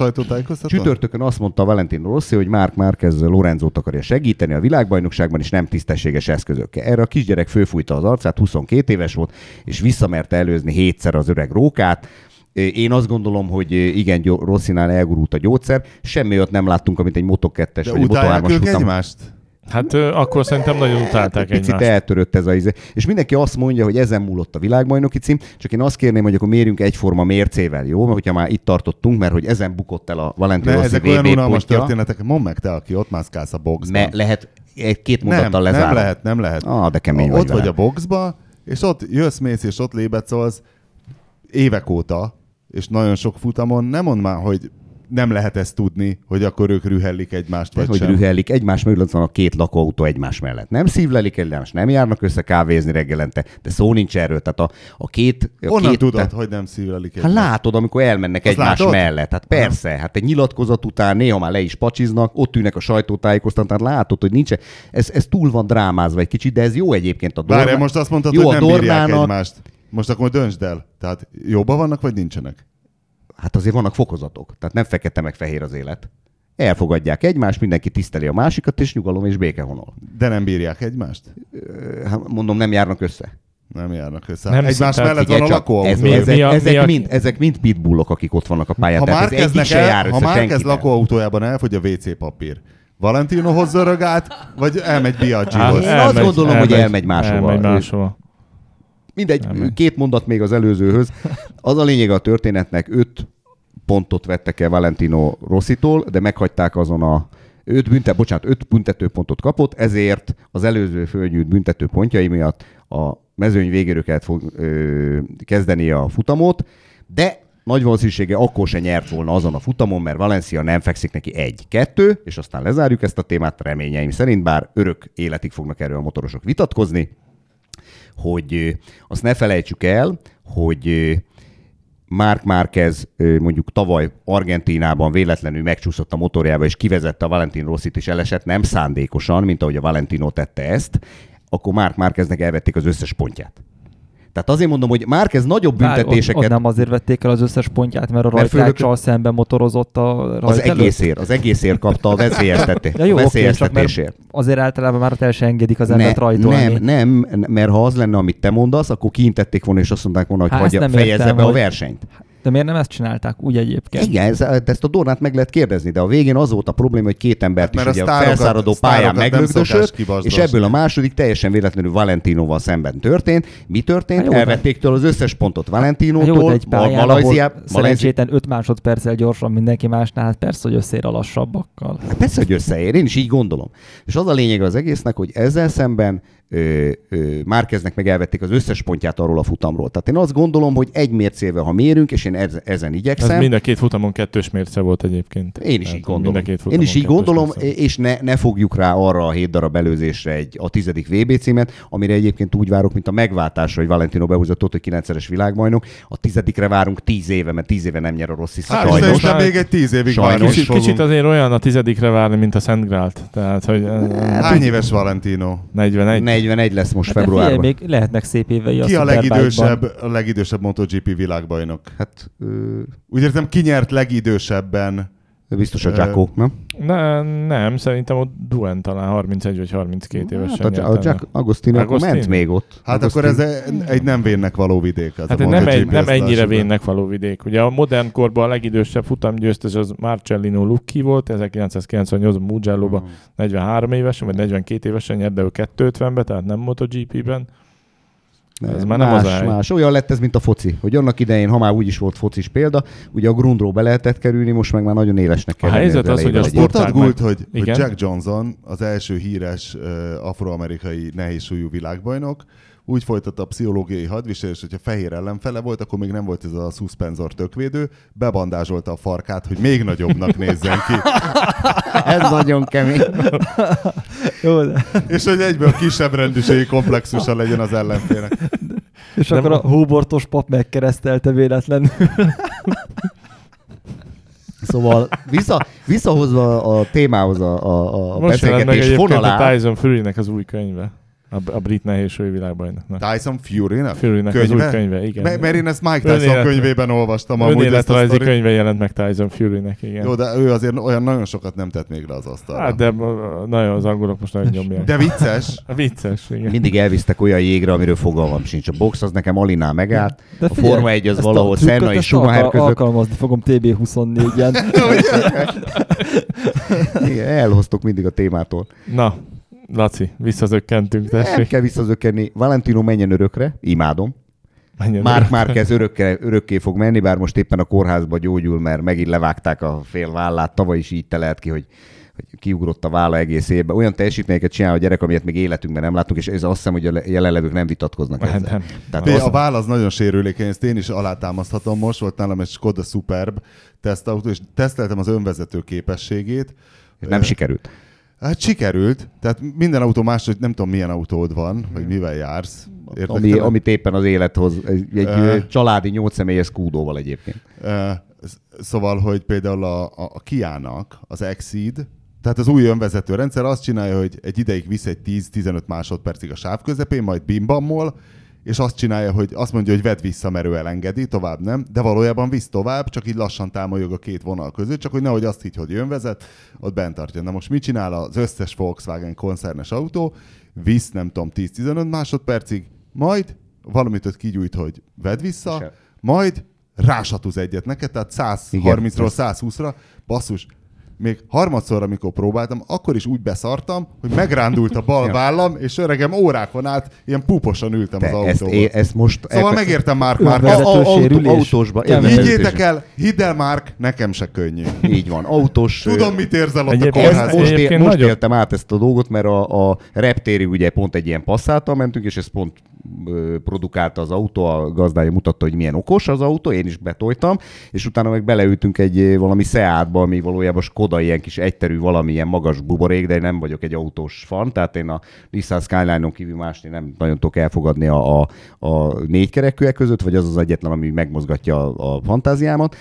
a? Csütörtökön azt mondta Valentino Rossi, hogy Mark Marquez Lorenzót akarja segíteni a világbajnokságban, és nem tisztességes eszközökkel. Erre a kisgyerek főfújta az arcát, 22 éves volt, és visszamerte előzni hétszer az öreg rókát. Én azt gondolom, hogy igen, Rosszinál elgurult a gyógyszer. Semmi olyat nem láttunk, amit egy Moto2-es De vagy utálják Moto3-as ők futam. egymást? Hát ö, akkor szerintem nagyon utálták Egy picit egymást. eltörött ez a izé. És mindenki azt mondja, hogy ezen múlott a világbajnoki cím, csak én azt kérném, hogy akkor mérjünk egyforma mércével, jó? Mert hogyha már itt tartottunk, mert hogy ezen bukott el a Valentino Ne, Rossi ezek olyan unalmas történetek. Mondd meg te, aki ott mászkálsz a boxban. Me- lehet egy két nem, mondattal nem lezárom. lehet, nem lehet. Ah, de kemény ott vagy vagy a boxba, és ott jössz, mész, és ott lébecolsz évek óta, és nagyon sok futamon, nem mondd már, hogy nem lehet ezt tudni, hogy akkor ők rühellik egymást, vagy hogy sem. rühellik egymás mögött van a két lakóautó egymás mellett. Nem szívlelik egymást, nem járnak össze kávézni reggelente, de szó nincs erről. Tehát a, a két... A Honnan két, tudod, tehát- hogy nem szívlelik Hát egymást? látod, amikor elmennek Azt egymás látod? mellett. Hát persze, hát egy nyilatkozat után néha már le is pacsiznak, ott ülnek a sajtótájékoztatón, tehát látod, hogy nincs. Ez, ez túl van drámázva egy kicsit, de ez jó egyébként a Dornán. Várjál, most azt mondtad, jó hogy a nem bírják Dornának, egymást. Most akkor döntsd el. Tehát jobban vannak, vagy nincsenek? Hát azért vannak fokozatok, tehát nem fekete meg fehér az élet. Elfogadják egymást, mindenki tiszteli a másikat, és nyugalom és béke honol. De nem bírják egymást? Hát mondom, nem járnak össze. Nem járnak össze. Nem Egymás mellett van a lakóautó. ez, Mi- ezek, mi a- ezek, mi a- mind, ezek mind pitbullok, akik ott vannak a pályán. Ha se jár el, ha Márkez senkivel. lakóautójában elfogy a WC papír, Valentinohoz zörög át, vagy elmegy Biaggihoz? Én azt gondolom, hogy elmegy máshova. Elmegy máshova. Mindegy, Elmegy. két mondat még az előzőhöz. Az a lényeg a történetnek, öt pontot vettek el Valentino Rosszitól, de meghagyták azon a öt büntet, bocsánat, öt büntetőpontot kapott, ezért az előző fölnyűjt büntetőpontjai miatt a mezőny végéről kellett fog, ö, kezdeni a futamot, de nagy valószínűsége akkor se nyert volna azon a futamon, mert Valencia nem fekszik neki egy-kettő, és aztán lezárjuk ezt a témát reményeim szerint, bár örök életig fognak erről a motorosok vitatkozni, hogy azt ne felejtsük el, hogy Mark Márquez mondjuk tavaly Argentínában véletlenül megcsúszott a motorjába, és kivezette a Valentin Rossit, és elesett nem szándékosan, mint ahogy a Valentino tette ezt, akkor Mark Márqueznek elvették az összes pontját. Tehát azért mondom, hogy Márquez nagyobb Bár ott, büntetéseket... ott nem azért vették el az összes pontját, mert a Mert rajtráccsal szemben motorozott a rajt az egészért, az egészért kapta a veszélyezteté, Ja, jó, a oké, veszélyeztetésért. azért általában már el se engedik az embert rajtolni. nem, nem, mert ha az lenne, amit te mondasz, akkor kiintették volna, és azt mondták volna, hogy Hát, hagyja, fejezze értem, be a hogy- versenyt. De miért nem ezt csinálták úgy egyébként? Igen, ez, de ezt a Dornát meg lehet kérdezni, de a végén az volt a probléma, hogy két embert is Mert a ugye a sztárokat- felszáradó pályán meglögdösött, és ebből a második teljesen véletlenül Valentinoval szemben történt. Mi történt? Hát jó, Elvették tőle az összes pontot Hát Valentinótól, jó, de egy pályán, Malajziá- szerencsétlen 5 másodperccel gyorsan mindenki másnál, hát persze, hogy összér a lassabbakkal. Hát persze, hogy összeér, én is így gondolom. És az a lényeg az egésznek, hogy ezzel szemben Márkeznek meg elvették az összes pontját arról a futamról. Tehát én azt gondolom, hogy egy mércével, ha mérünk, és én ez, ezen Ez igyekszem, mind a két futamon kettős mérce volt egyébként. Én is Tehát így gondolom. Én is így gondolom, mérce és ne, ne fogjuk rá arra a hét darab előzésre egy, a tizedik VB címet, amire egyébként úgy várok, mint a megváltásra, hogy Valentino behúzott hogy 9-es világbajnok. A tizedikre várunk 10 éve, mert 10 éve nem nyer a rossz Hát sajnos. Sajnos. még egy tíz évig Sajnos. Kicsit, kicsit azért olyan a tizedikre várni, mint a Szent Grált. Tehát, hogy eh, Hány éves Valentino? 41. 41 lesz most Hát figyelj, februárban. még lehetnek szép évei Ki a Superbike-ban. legidősebb, a legidősebb MotoGP világbajnok? Hát ö, Úgy értem, ki nyert legidősebben? Biztos a Jacko, nem? Ne, nem, szerintem ott Duen talán 31 vagy 32 évesen Hát a, a. Jack Agostino akkor Agostino? ment még ott. Hát akkor ez egy nem vénnek való vidék. Ez Hát a ez nem, egy, nem ennyire vénnek való vidék. Ugye a modern korban a legidősebb futamgyőztes az Marcellino Lucchi volt, 1998-ban Mugello-ban 43 évesen, vagy 42 évesen nyert, de ő 250-ben, tehát nem MotoGP-ben. Ez már nem más, az más. Olyan lett ez, mint a foci. Hogy annak idején, ha már úgy is volt focis példa, ugye a grundról be lehetett kerülni, most meg már nagyon élesnek kell A helyzet az, hogy a egy sport- Tudtad, Sportág Gult, hogy, hogy. Jack Johnson, az első híres uh, afroamerikai nehézsúlyú világbajnok, úgy folytatta a pszichológiai hadviselés, hogyha fehér ellenfele volt, akkor még nem volt ez a szuszpenzor tökvédő, bebandázsolta a farkát, hogy még nagyobbnak nézzen ki, Ez nagyon kemény. Jó, de, és hogy egyből kisebb rendűségi komplexusa legyen az ellenfélnek. és Nem- akkor a hóbortos pap megkeresztelte véletlenül. Szóval vissza, visszahozva a témához a, a, a Most jelent meg beszélgetés egyébként a fonalát, Tyson Fury-nek az új könyve. A, a brit nehézsúly világbajnoknak. Tyson Fury-nek? Fury-nek az új könyve, igen. M- mert én ezt Mike Tyson Önélet- könyvében olvastam amúgy ezt a Önéletrajzi sztorit. könyve jelent meg Tyson Fury-nek, igen. Jó, de ő azért olyan nagyon sokat nem tett még le az asztalra. Hát de nagyon az angolok most nagyon nyomják. de vicces. Vicces, igen. Mindig elvisztek olyan jégre, amiről fogalmam sincs. A box az nekem alinál megállt, De a Forma 1 az valahol Senna és Schumacher között. Alkalmazni fogom TB24-en. Igen, elhoztok mindig a témától. Na, Laci, visszazökkentünk, Nem tessék. kell visszazökkenni. Valentino menjen örökre, imádom. Menjen Márk. Márquez örökké, örökké fog menni, bár most éppen a kórházba gyógyul, mert megint levágták a fél vállát. Tavaly is így telelt ki, hogy hogy kiugrott a válla egész évben. Olyan teljesítményeket csinál a gyerek, amilyet még életünkben nem láttunk, és ez azt hiszem, hogy a le- jelenlevők nem vitatkoznak Nem, ezzel. nem. Tehát Bé, az, a váll az nagyon sérülékeny, ezt én is alátámaszthatom. Most volt nálam egy Skoda Superb tesztautó, és teszteltem az önvezető képességét. nem sikerült. Hát sikerült, tehát minden autó más, hogy nem tudom milyen autód van, vagy mivel jársz. Ami, amit éppen az élet hoz. Egy, egy ö, családi nyolc személyes kúdóval egyébként. Sz- Szóval, hogy például a, a, a Kia-nak az Exceed, tehát az új önvezető rendszer azt csinálja, hogy egy ideig visz egy 10-15 másodpercig a sáv közepén, majd bimbammol, és azt csinálja, hogy azt mondja, hogy vedd vissza, mert ő elengedi, tovább nem, de valójában visz tovább, csak így lassan támolyog a két vonal között, csak hogy nehogy azt higy, hogy jön vezet, ott bent tartja. Na most mit csinál az összes Volkswagen koncernes autó? Visz, nem tudom, 10-15 másodpercig, majd valamit ott kigyújt, hogy vedd vissza, majd rásatúz egyet neked, tehát 130-ról 120-ra, basszus, még harmadszor, amikor próbáltam, akkor is úgy beszartam, hogy megrándult a bal vállam, és öregem órákon át ilyen púposan ültem Te az ezt, autóban. é, ezt most... Szóval elke- megértem Márk már. A- autó- autósba. Higgyétek el, hidd el Márk, nekem se könnyű. Így van, autós... Tudom, mit érzel ott a Egyébként Ezt kórházban. most, Egyébként most éltem át ezt a dolgot, mert a, a reptéri ugye pont egy ilyen passzáltal mentünk, és ez pont produkálta az autó, a gazdája mutatta, hogy milyen okos az autó, én is betoltam, és utána meg beleültünk egy valami Seatba, ami valójában Skoda ilyen kis egyterű valamilyen magas buborék, de én nem vagyok egy autós fan, tehát én a Nissan Skyline-on kívül másni nem nagyon tudok elfogadni a, a, a négykerekűek között, vagy az az egyetlen, ami megmozgatja a, a fantáziámat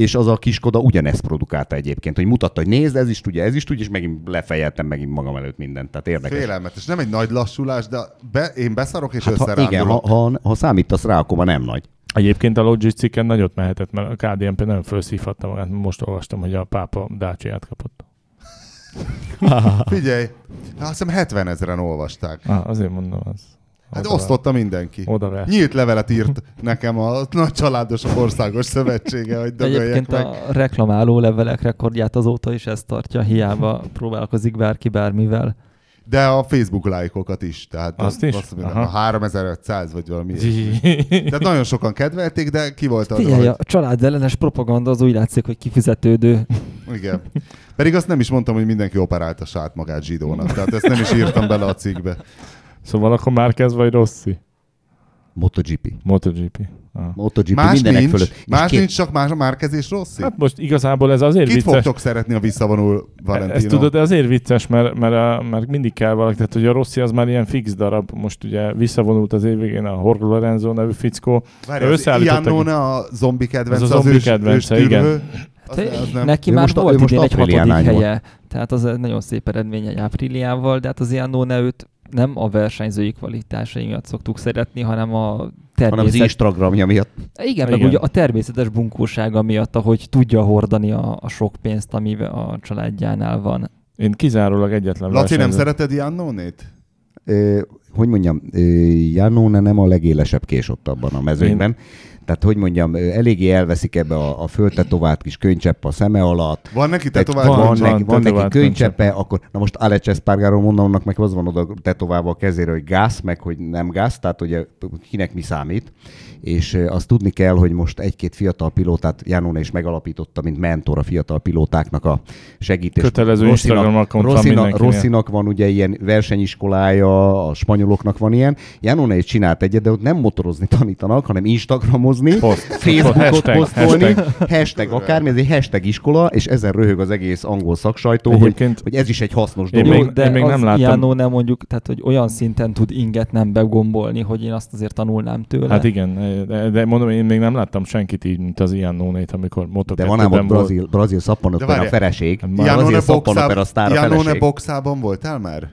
és az a kis Skoda ugyanezt produkálta egyébként, hogy mutatta, hogy nézd, ez is tudja, ez is tudja, és megint lefejeltem megint magam előtt mindent. Tehát érdekes. Félelmetes. Nem egy nagy lassulás, de be, én beszarok és Hát, ha, összerándulok. igen, ha, ha, ha számítasz rá, akkor már nem nagy. Egyébként a Logistiken nagyot mehetett, mert a KDNP nagyon felszívhatta magát. Most olvastam, hogy a pápa Dacia-t kapott. Figyelj, azt hiszem 70 ezeren olvasták. Ah, azért mondom, az. Hát oda- osztotta mindenki. Oda. Nyílt levelet írt nekem a Nagy Családosok Országos Szövetsége, hogy dögöljek Egyébként meg. a reklamáló levelek rekordját azóta is ezt tartja, hiába próbálkozik bárki bármivel. De a Facebook lájkokat is. Tehát Azt is? Azt mondom, a 3500 vagy valami. Tehát nagyon sokan kedvelték, de ki volt az, Figyelj, hogy... a család ellenes propaganda az úgy látszik, hogy kifizetődő. Igen. Pedig azt nem is mondtam, hogy mindenki operálta sát magát zsidónak. Tehát ezt nem is írtam bele a cikkbe. Szóval akkor már kezd vagy Rossi? MotoGP. MotoGP. Ah. MotoGP Más mindenek nincs, fölött. És más két- nincs, csak más a márkezés Rossi. Hát most igazából ez azért Kit vicces. fogtok szeretni, a visszavonul Valentino? Ezt tudod, de azért vicces, mert, mert, a, mert mindig kell valaki, tehát hogy a Rossi az már ilyen fix darab, most ugye visszavonult az év végén a Jorge Lorenzo nevű fickó. Várj, az összeállítottak- a zombi kedvence, Az az, a zombi ős, kedvence, ős igen. tűrhő. Az, az nem. Neki Ő már most volt most idén egy hatodik volt. helye, tehát az egy nagyon szép eredmény egy ápriliával, de hát az Iannone őt nem a versenyzői kvalitásai miatt szoktuk szeretni, hanem a hanem az természet... Instagramja miatt. Igen, meg Igen. ugye a természetes bunkósága miatt, ahogy tudja hordani a, a sok pénzt, ami a családjánál van. Én kizárólag egyetlen Laci, nem versenyző- szereted Iannone-t? Ö, hogy mondjam, Janone nem a legélesebb kés ott abban a mezőnyben. Tehát, hogy mondjam, eléggé elveszik ebbe a, a föltetovált kis könycsepp a szeme alatt. Van neki tetovált? van, van, van, neki, van neki könycseppe, akkor na most Alex Espargaro mondom, annak meg az van oda tetoválva a kezére, hogy gáz, meg hogy nem gáz, tehát ugye kinek mi számít. És azt tudni kell, hogy most egy-két fiatal pilótát Janone is megalapította, mint mentor a fiatal pilótáknak a segítés. Kötelező Rosszinak, mindenkinél. Rosszinak van ugye ilyen versenyiskolája, a spanyoloknak van ilyen. Janone is csinált egyet, de ott nem motorozni tanítanak, hanem instagramozni, Poszt. Facebookot Hashtag, posztolni, hashtag. hashtag. akármi, ez egy hashtag iskola, és ezen röhög az egész angol szaksajtó, hogy, Egyébként hogy ez is egy hasznos dolog. még- de én még nem láttam. Nem mondjuk, tehát hogy olyan szinten tud inget nem begombolni, hogy én azt azért tanulnám tőle. Hát igen, de, de mondom, én még nem láttam senkit így, mint az ilyen nónét, amikor moto de van ám ott brazil, brazil szappanopera a fereség. Hát Brazil szappanopera sztár a feleség. boxában voltál már?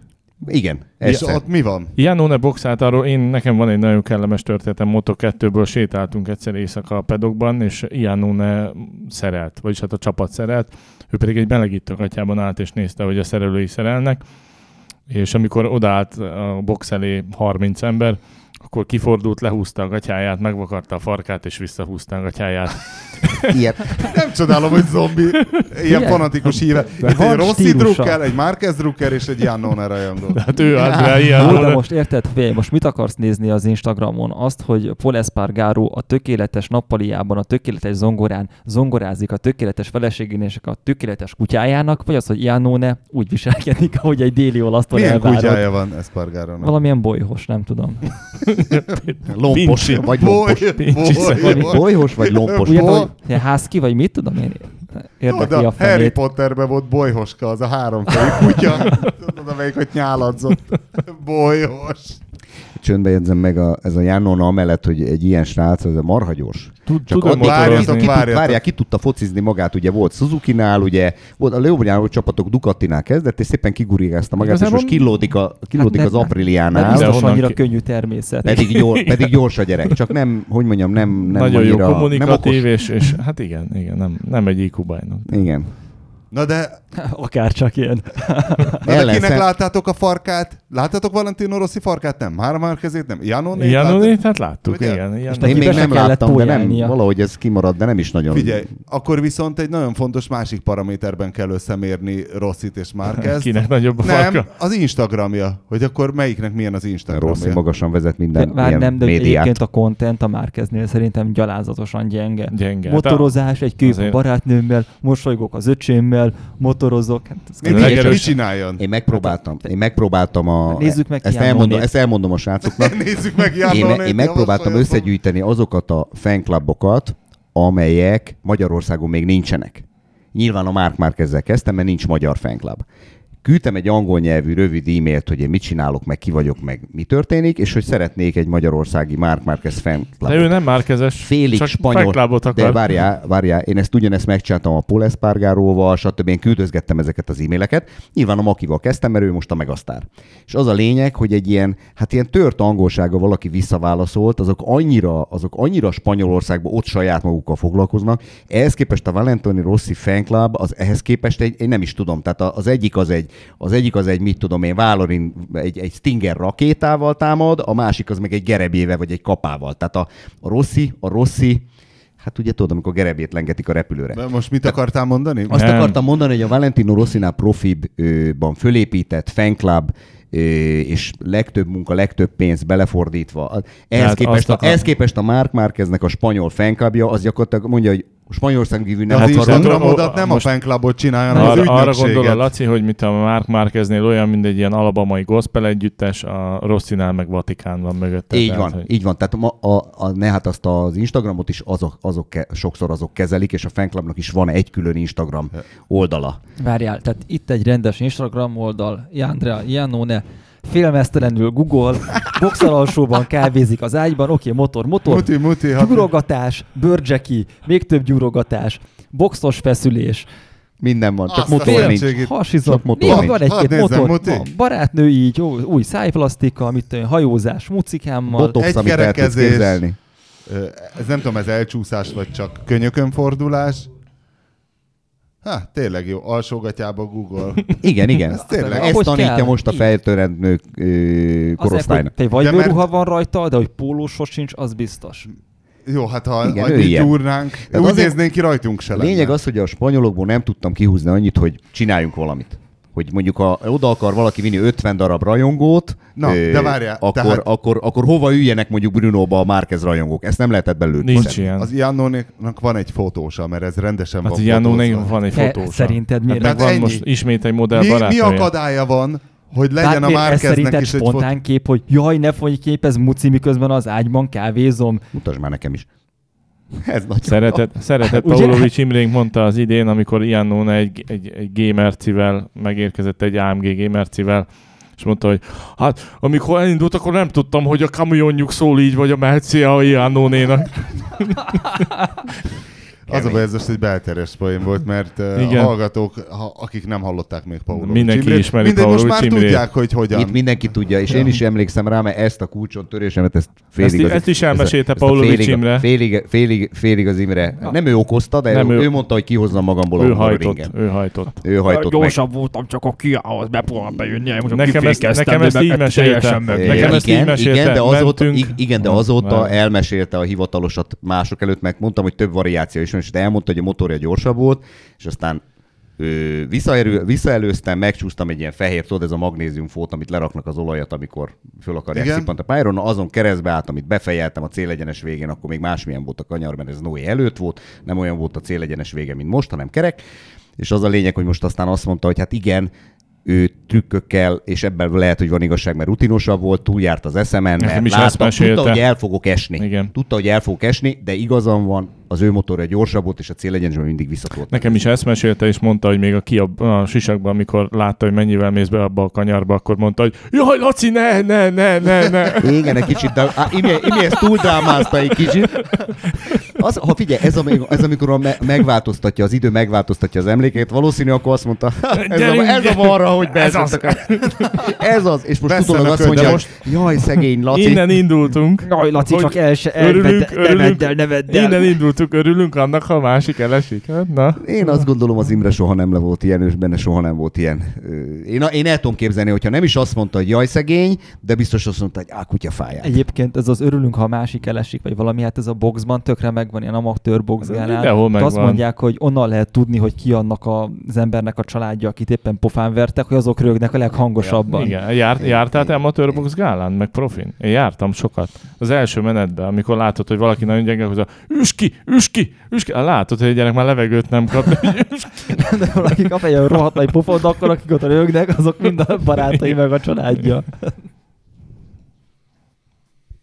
Igen. És ott mi van? Janone boxált arról, én nekem van egy nagyon kellemes történetem, Moto2-ből sétáltunk egyszer éjszaka a pedokban, és Janone szerelt, vagyis hát a csapat szerelt, ő pedig egy melegítő gatyában állt és nézte, hogy a szerelői szerelnek, és amikor odaállt a box elé 30 ember, akkor kifordult, lehúzta a gatyáját, megvakarta a farkát, és visszahúzta a gatyáját. Ilyet. Nem csodálom, hogy zombi ilyen Igen. fanatikus híve. De Itt egy Rossi. Drucker, egy Marquez Drucker és egy Jannone rajongó. Hát ő Jó, de ilyen. most érted, figyelj, most mit akarsz nézni az Instagramon? Azt, hogy Paul Espargaro a tökéletes nappaliában, a tökéletes zongorán zongorázik a tökéletes feleségén és a tökéletes kutyájának, vagy az, hogy Iannone úgy viselkedik, ahogy egy déli olasztól Milyen elvárod. kutyája van Espargarónak? Valamilyen bolyhos, nem tudom. Lompos, Pincsi. vagy Boly, lompos. boly, boly. Bolyhos, vagy lompos. Ugye, Boly. házki, vagy mit tudom én? Jó, Érdekli de a Harry fenét. Potterben volt bolyhoska, az a háromfejű kutya. Tudod, amelyik ott nyáladzott. Bolyhos. Csöndbe jegyzem meg a, ez a Jánona amellett, hogy egy ilyen srác, ez a marha gyors. Tud, Csak tudom addig, ki, tud, várjatok. várják, ki tudta focizni magát, ugye volt Suzuki-nál, ugye volt a Leobránó csapatok Ducatinál kezdett, és szépen kigurigázta magát, és Igazából- most kilódik, a, kilódik Hát az ne- Nem Apriliánál, biztos annyira ki- könnyű természet. pedig, gyors, pedig gyors a gyerek, csak nem, hogy mondjam, nem, nem Nagyon jó annyira, nem kommunikatív, okos. és, és hát igen, igen, nem, nem egy IQ bajnok. Igen. Na de, Akár csak ilyen. na de kinek láttátok a farkát? Láttátok Valentino Rossi farkát? Nem. Három már kezét nem. Janone? Janonét hát láttuk, Ugye? igen. Én még nem kellett láttam, de nem, valahogy ez kimaradt, de nem is nagyon. Figyelj, akkor viszont egy nagyon fontos másik paraméterben kell összemérni Rossit és Márquez. Kinek nagyobb a Nem, farka? az Instagramja. Hogy akkor melyiknek milyen az Rossi Instagramja. magasan vezet minden Vár, ilyen nem, de médiát. egyébként a content a Márkeznél szerintem gyalázatosan gyenge. Gyenge. Motorozás, egy kép a barátnőmmel, mosolygok az öcsémmel, motorozok. Hát ez mit csináljon? Én megpróbáltam, én megpróbáltam a... Hát Nézzük meg ezt elmondom, ezt elmondom a srácoknak. Nézzük meg Én, Janone. én megpróbáltam összegyűjteni azokat a fanclubokat, amelyek Magyarországon még nincsenek. Nyilván a Mark Márkezzel kezdtem, mert nincs magyar fanclub. Küldtem egy angol nyelvű rövid e-mailt, hogy én mit csinálok, meg ki vagyok, meg mi történik, és hogy szeretnék egy magyarországi Mark Márquez fanclubot. De ő nem márkezes, félig csak spanyol. De várjál, várjál, én ezt ugyanezt megcsináltam a Paul Espargaróval, stb. Én küldözgettem ezeket az e-maileket. Nyilván a Makival kezdtem, mert ő most a megasztár. És az a lényeg, hogy egy ilyen, hát ilyen tört angolsága valaki visszaválaszolt, azok annyira, azok annyira Spanyolországban ott saját magukkal foglalkoznak. Ehhez képest a Valentini Rossi fanclub, az ehhez képest egy, én nem is tudom, tehát az egyik az egy, az egyik az egy, mit tudom én, Válorin egy, egy Stinger rakétával támad, a másik az meg egy gerebjével vagy egy kapával. Tehát a, a Rossi, a Rossi, hát ugye tudod, amikor gerebjét lengetik a repülőre. De most mit akartál mondani? Azt Nem. akartam mondani, hogy a Valentino Rossinál profibban fölépített fanclub ö, és legtöbb munka, legtöbb pénz belefordítva. Ehhez Tehát képest, a, akar- ehhez képest a Mark Márqueznek a spanyol fanclubja, az gyakorlatilag mondja, hogy Spanyolország kívül De nem az akarunk. Instagramodat nem a most- fanclubot csinálja, hanem az Arra, arra gondol a. Laci, hogy mint a Mark Márkeznél olyan, mint egy ilyen alabamai gospel együttes, a Rosszinál meg Vatikán van mögötte. Így tehát, van, hogy- így van. Tehát ma, a, a, ne, hát azt az Instagramot is azok, azok ke, sokszor azok kezelik, és a fanclubnak is van egy külön Instagram oldala. Várjál, tehát itt egy rendes Instagram oldal, Jandrea, Janone, félmeztelenül Google, boxer alsóban kávézik az ágyban, oké, motor, motor, Muti, muti, hát- gyúrogatás, bőrcseki, még több gyúrogatás, boxos feszülés, Minden van, csak Azt motor nincs. hasizom, motor nincs. van egy-két nézzem, motor, Muti. van, barátnő így, új szájplasztika, mit tudom, hajózás, mucikámmal, Botox, Egy amit el tudsz kerekezés. képzelni. Ez nem tudom, ez elcsúszás, vagy csak könyökönfordulás. Hát tényleg jó, alsógatyába Google. Igen, igen. Ez tényleg. Ezt Ahogy tanítja kell. most a Azért, korosztálynak. egy De mert- vajbőruha van rajta, de hogy pólósos sincs, az biztos. Jó, hát ha Igen, annyit ilyen. gyúrnánk, Tehát úgy azért- néznénk ki, rajtunk se lenne. lényeg az, hogy a spanyolokból nem tudtam kihúzni annyit, hogy csináljunk valamit. Hogy mondjuk ha oda akar valaki vinni 50 darab rajongót, Na, de várjál, akkor, tehát- akkor, akkor hova üljenek mondjuk Brunóba a Márquez rajongók? Ezt nem lehetett belőle. Nincs kiszedni. ilyen. Az Iannónak van egy fotósa, mert ez rendesen Hát van fotózva. van egy Te fotós. szerinted miért? Hát van ennyi. most ismét egy modell Mi, mi barátnője. akadálya van, hogy legyen a Bármiért ez Márkeznek is egy fotó? spontán kép, hogy jaj, ne fogy kép, ez muci, miközben az ágyban kávézom. Mutasd már nekem is. Ez nagy. Szeretett, szeretett? Paulovics Imrénk mondta az idén, amikor Iannone egy, egy, egy gamercivel megérkezett egy AMG gamercivel, és mondta, hogy hát amikor elindult, akkor nem tudtam, hogy a kamionjuk szól így, vagy a Mercia a Az a baj, ez most egy belteres poén volt, mert Igen. a hallgatók, ha, akik nem hallották még Paulo Mindenki ismeri mindegy, most Paulo már tudják, hogy hogyan. Itt mindenki tudja, és én is emlékszem rá, mert ezt a kulcson törésemet, ezt Ezt, félig ezt is elmesélte Paulovics Imre. Félig, félig, félig az Imre. Nem ő okozta, de Nem ő, ő. ő mondta, hogy kihozzam magamból Ő a hajtott, ő hajtott. Ő hajtott. Gyorsabb voltam csak a kiához, bepróbálom bejönni, most Nekem ezt- nekem de ezt így mesélte. Nekem igen, ezt így mesélte, igen, de azóta, elmesélte a hivatalosat mások előtt, meg mondtam, hogy több variáció is van, és elmondta, hogy a motorja gyorsabb volt, és aztán ö, visszaerő, visszaelőztem, megcsúsztam egy ilyen fehér, tudod, ez a magnézium fót, amit leraknak az olajat, amikor föl akarják Igen. szippant a pályáról, na azon keresztbe álltam, itt befejeltem a célegyenes végén, akkor még másmilyen volt a kanyar, mert ez Noé előtt volt, nem olyan volt a célegyenes vége, mint most, hanem kerek, és az a lényeg, hogy most aztán azt mondta, hogy hát igen, ő trükkökkel, és ebben lehet, hogy van igazság, mert rutinosabb volt, túljárt az eszemen, mert is látta, tudta, hogy el fogok esni. Igen. Tudta, hogy el fogok esni, de igazam van, az ő motorja gyorsabb volt, és a célegyenesben mindig visszatolt. Nekem is ezt mesélte, és mondta, hogy még a ki a, a sisakban, amikor látta, hogy mennyivel mész be abba a kanyarba, akkor mondta, hogy jaj, Laci, ne, ne, ne, ne, ne. Igen, egy kicsit, de á, Imi, Imi ezt túl drámázta egy kicsit. Az, ha figyelj, ez, ami- ez amikor a me, megváltoztatja, az idő megváltoztatja az emlékét, valószínű, akkor azt mondta, "Ha, ez, a, Gyerünk, ez a balra, hogy Ez az. Ez az, és most Vesszenek utólag azt mondja, De most, jaj, szegény Laci. Innen indultunk. Jaj, Laci, Hogy csak el se örülünk, ne örülünk. el, ne vedd el. Innen indultunk, örülünk annak, ha a másik elesik. Hát, na. Én azt gondolom, az Imre soha nem le volt ilyen, és benne soha nem volt ilyen. Én, én el tudom képzelni, hogyha nem is azt mondta, hogy jaj szegény, de biztos azt mondta, hogy á, kutya fáját. Egyébként ez az örülünk, ha a másik elesik, vagy valami, hát ez a boxban tökre megvan, ilyen amatőr boxgálán. Azt megvan. mondják, hogy onnan lehet tudni, hogy ki annak a- az embernek a családja, akit éppen pofán vertek, hogy azok rögnek a leghangosabban. Igen, Jár, jártál te Amateur Box gálán, meg profin? Én jártam sokat. Az első menetben, amikor látod, hogy valaki nagyon gyenge, hogy üs ki, üs ki, üs ki. Látod, hogy egy gyerek már levegőt nem kap. De valaki kap egy olyan rohadt nagy pofont, akkor akik ott rögnek, azok mind a barátai meg a családja.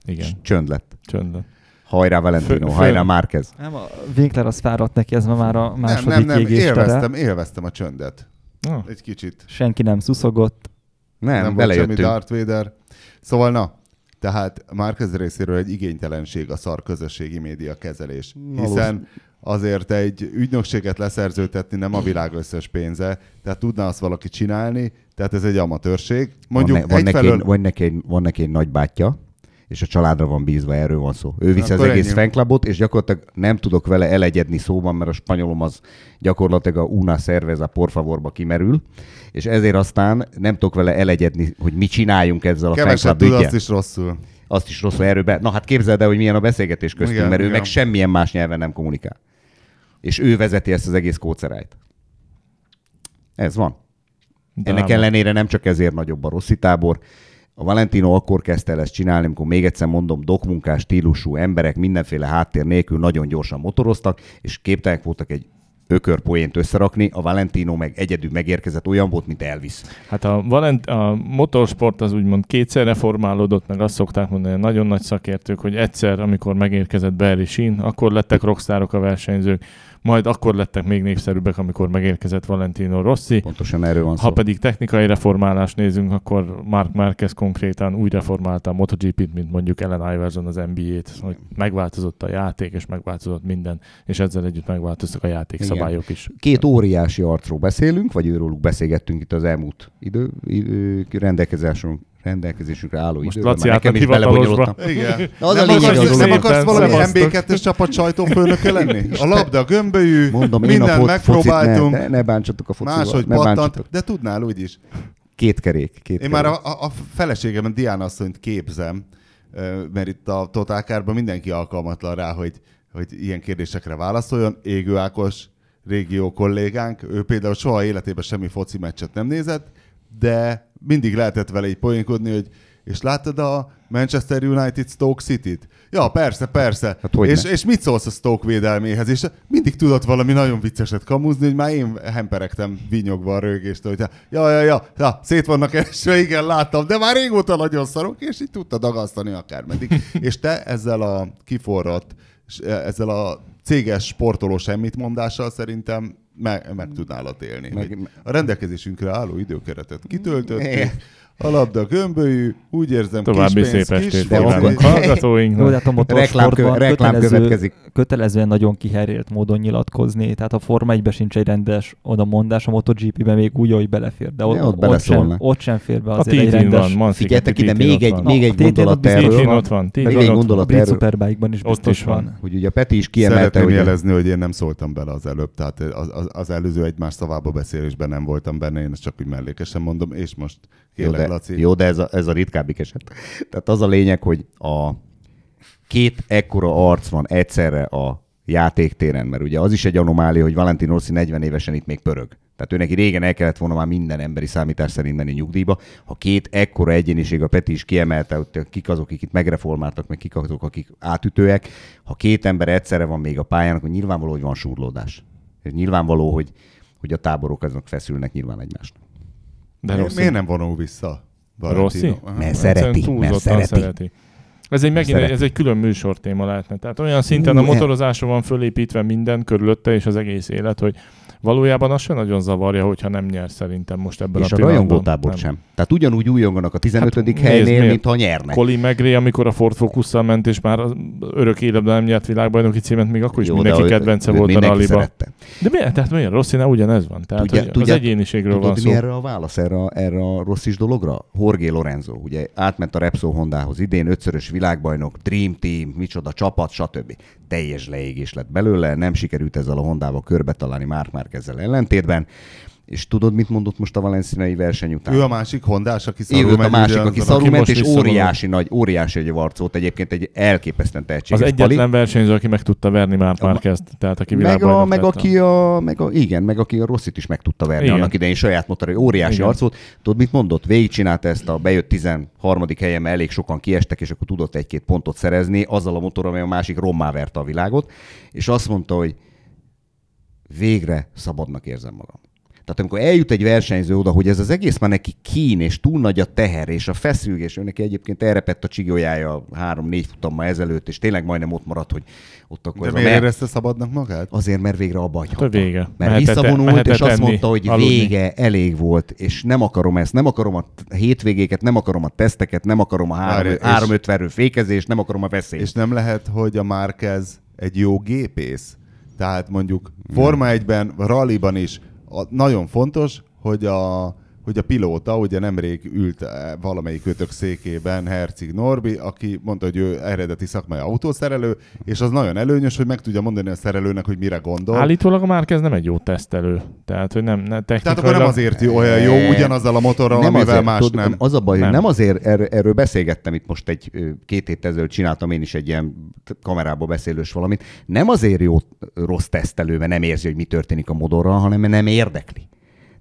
Igen, Csönd lett. csönd. Hajrá Valentino, Fő- hajrá Márquez. Nem, a Winkler az fáradt neki, ez ma már a nem, második nem, nem, égéstere. élveztem, élveztem a csöndet. Ah. Egy kicsit. Senki nem szuszogott. Nem, nem volt semmi belejöttünk. Darth Vader. Szóval na, tehát Márquez részéről egy igénytelenség a szar közösségi média kezelés. Hiszen azért egy ügynökséget leszerzőtetni nem a világ összes pénze, tehát tudna azt valaki csinálni, tehát ez egy amatőrség. Mondjuk van, ne, van, neki egyfelől... egy, van, neki egy, van neki egy nagybátyja, és a családra van bízva, erről van szó. Ő viszi az Akkor egész ennyi. fanklubot, és gyakorlatilag nem tudok vele elegyedni szóban, mert a spanyolom az gyakorlatilag a una cerveza por favorba kimerül, és ezért aztán nem tudok vele elegyedni, hogy mi csináljunk ezzel a tud, ügyel. azt is rosszul. azt is rosszul erről be. Na hát képzeld el, hogy milyen a beszélgetés köztünk, Igen, mert ő igen. meg semmilyen más nyelven nem kommunikál. És ő vezeti ezt az egész kócerájt. Ez van. Ennek Dráma. ellenére nem csak ezért nagyobb a Rossi tábor. A Valentino akkor kezdte el ezt csinálni, amikor még egyszer mondom, dokmunkás stílusú emberek mindenféle háttér nélkül nagyon gyorsan motoroztak, és képtelenek voltak egy ökörpoént összerakni, a Valentino meg egyedül megérkezett, olyan volt, mint Elvis. Hát a, valent, a motorsport az úgymond kétszer reformálódott, meg azt szokták mondani, nagyon nagy szakértők, hogy egyszer, amikor megérkezett Barry Sheen, akkor lettek rockstárok a versenyzők, majd akkor lettek még népszerűbbek, amikor megérkezett Valentino Rossi. Pontosan erről van szó. Ha pedig technikai reformálást nézünk, akkor Mark Marquez konkrétan úgy reformálta a MotoGP-t, mint mondjuk Ellen Iverson az NBA-t, hogy megváltozott a játék, és megváltozott minden, és ezzel együtt megváltoztak a játékszabályok is. Két óriási arcról beszélünk, vagy őróluk beszélgettünk itt az elmúlt idő, idő rendelkezésünk, rendelkezésünkre álló Most időben. Laci nekem is belebonyolódtam. Igen. Na, az nem, a lényeg akarsz, a nem akarsz valami Szevasztok. MB2-es csapat sajtófőnöke lenni? A labda gömbölyű, Mondom, én a fo- megpróbáltunk, ne, ne, ne bántsatok a focival. máshogy ne pattant, bántsatok. de tudnál úgyis. Két kerék. Két Én kerék. már a, a, a feleségemet, Diana asszonyt képzem, mert itt a Totálkárban mindenki alkalmatlan rá, hogy, hogy ilyen kérdésekre válaszoljon. Égő Ákos régió kollégánk, ő például soha életében semmi foci meccset nem nézett, de mindig lehetett vele így poénkodni, hogy és láttad a Manchester United Stoke City-t? Ja, persze, persze. Hát és, és mit szólsz a Stoke védelméhez? És mindig tudott valami nagyon vicceset kamuzni, hogy már én hemperegtem vinyogva a rögéstől, hogy ja, ja, ja, ja, szét vannak esve, igen, láttam, de már régóta nagyon szarok, és így tudta dagasztani akármeddig. és te ezzel a kiforrott, és ezzel a céges sportoló semmit mondással szerintem meg, meg tud nálad élni. Meg- a rendelkezésünkre álló időkeretet kitöltöttük, a labda gömbölyű, úgy érzem, További kis pénz, szép kis estét foci. kívánunk hallgatóinknak. Jó, de hát a motorsportban reklám kötelező, kötelezően nagyon kiherélt módon nyilatkozni, tehát a Forma 1 sincs egy rendes odamondás, a MotoGP-ben még úgy, hogy belefér, de ott, Ja, ott ott, sem, ott sem fér be azért egy rendes... van, City ide, még egy, még egy gondolat erről. Ott van, Még egy gondolat erről. Superbike-ban is biztos van. Hogy ugye Peti is kiemelte, Szeretném jelezni, hogy én nem szóltam bele az előbb, tehát az, előző egymás szavába beszélésben nem voltam benne, én ezt csak úgy mellékesen mondom, és most Jó, de, Laci. jó, de ez a, ez a ritkábbik eset. Tehát az a lényeg, hogy a két ekkora arc van egyszerre a játéktéren, mert ugye az is egy anomália, hogy Valentin Rossi 40 évesen itt még pörög. Tehát ő neki régen el kellett volna már minden emberi számítás szerint menni nyugdíjba. Ha két ekkora egyéniség, a Peti is kiemelte, hogy kik azok, akik itt megreformáltak, meg kik azok, akik átütőek. Ha két ember egyszerre van még a pályán, akkor nyilvánvaló, hogy van súrlódás. És nyilvánvaló, hogy, hogy a táborok azok feszülnek nyilván egymást. De rossz. Miért nem vonul vissza? Rossi? Mert szereti, mert szereti. szereti. Ez egy, megint, ez egy külön műsortéma lehetne. Tehát olyan szinten a motorozásra van fölépítve minden körülötte és az egész élet, hogy valójában az sem nagyon zavarja, hogyha nem nyer szerintem most ebben és a a pillanatban. rajongótábor Nem. sem. Tehát ugyanúgy újonganak a 15. Hát, nézd, helynél, miért? mint ha nyernek. Colin McRae, amikor a Ford Focus-szal ment, és már örök életben nem nyert világbajnoki címet, még akkor is Jó, mindenki de kedvence volt a mindenki ralliba. Szerette. De miért? Tehát miért? Rosszina ugyanez van. Tehát Tudja- hogy az egyéniségről van Tudod, szó. mi erre a válasz erre, a- erre a rosszis dologra? Jorge Lorenzo, ugye átment a Repsol Hondához idén, ötszörös világbajnok, Dream Team, micsoda csapat, stb. Teljes leégés lett belőle, nem sikerült ezzel a Hondával körbe találni Mark Márquezzel ellentétben. És tudod, mit mondott most a valenciai verseny után? Ő a másik hondás, aki Ő szarul volt a másik, aki szarul ment, és óriási nagy, óriási egy arcot egyébként, egy elképesztően Az tehetséges egyetlen pali. versenyző, aki meg tudta verni már Márquezt, tehát aki Meg, a, meg, aki a, meg a, igen, meg aki a Rosszit is meg tudta verni Igen. annak idején saját motorra, óriási Igen. arcot. Tudod, mit mondott? Végigcsinálta ezt a bejött 13. helyen, mert elég sokan kiestek, és akkor tudott egy-két pontot szerezni azzal a motorral, amely a másik rommá verte a világot, és azt mondta, hogy végre szabadnak érzem magam. Tehát amikor eljut egy versenyző oda, hogy ez az egész már neki kín, és túl nagy a teher, és a feszülgés, ő neki egyébként elrepett a csigójája három-négy futamma ezelőtt, és tényleg majdnem ott maradt, hogy ott akkor De miért mer- érezte szabadnak magát? Azért, mert végre abba hagyhatta. Hát a vége. Mert Mehetett- visszavonult, mehetett és azt mondta, hogy aludni. vége, elég volt, és nem akarom ezt, nem akarom a hétvégéket, nem akarom a teszteket, nem akarom a Várj, és- 350 fékezést, nem akarom a veszélyt. És nem lehet, hogy a Márquez egy jó gépész? Tehát mondjuk Forma 1-ben, rallyban is a, nagyon fontos, hogy a, hogy a pilóta, ugye nemrég ült eh, valamelyik kötök székében Herceg Norbi, aki mondta, hogy ő eredeti szakmai autószerelő, és az nagyon előnyös, hogy meg tudja mondani a szerelőnek, hogy mire gondol. Állítólag a Márquez nem egy jó tesztelő. Tehát, hogy nem, ne, Tehát akkor nem azért jó- olyan jó ugyanazzal a motorral, nem amivel azért, más tudod, nem. Az a baj, Nem. hogy nem azért, erről, erről beszélgettem itt most egy két hét ezelőtt csináltam én is egy ilyen kamerába beszélős valamit. Nem azért jó rossz tesztelő, mert nem érzi, hogy mi történik a motorral, hanem mert nem érdekli.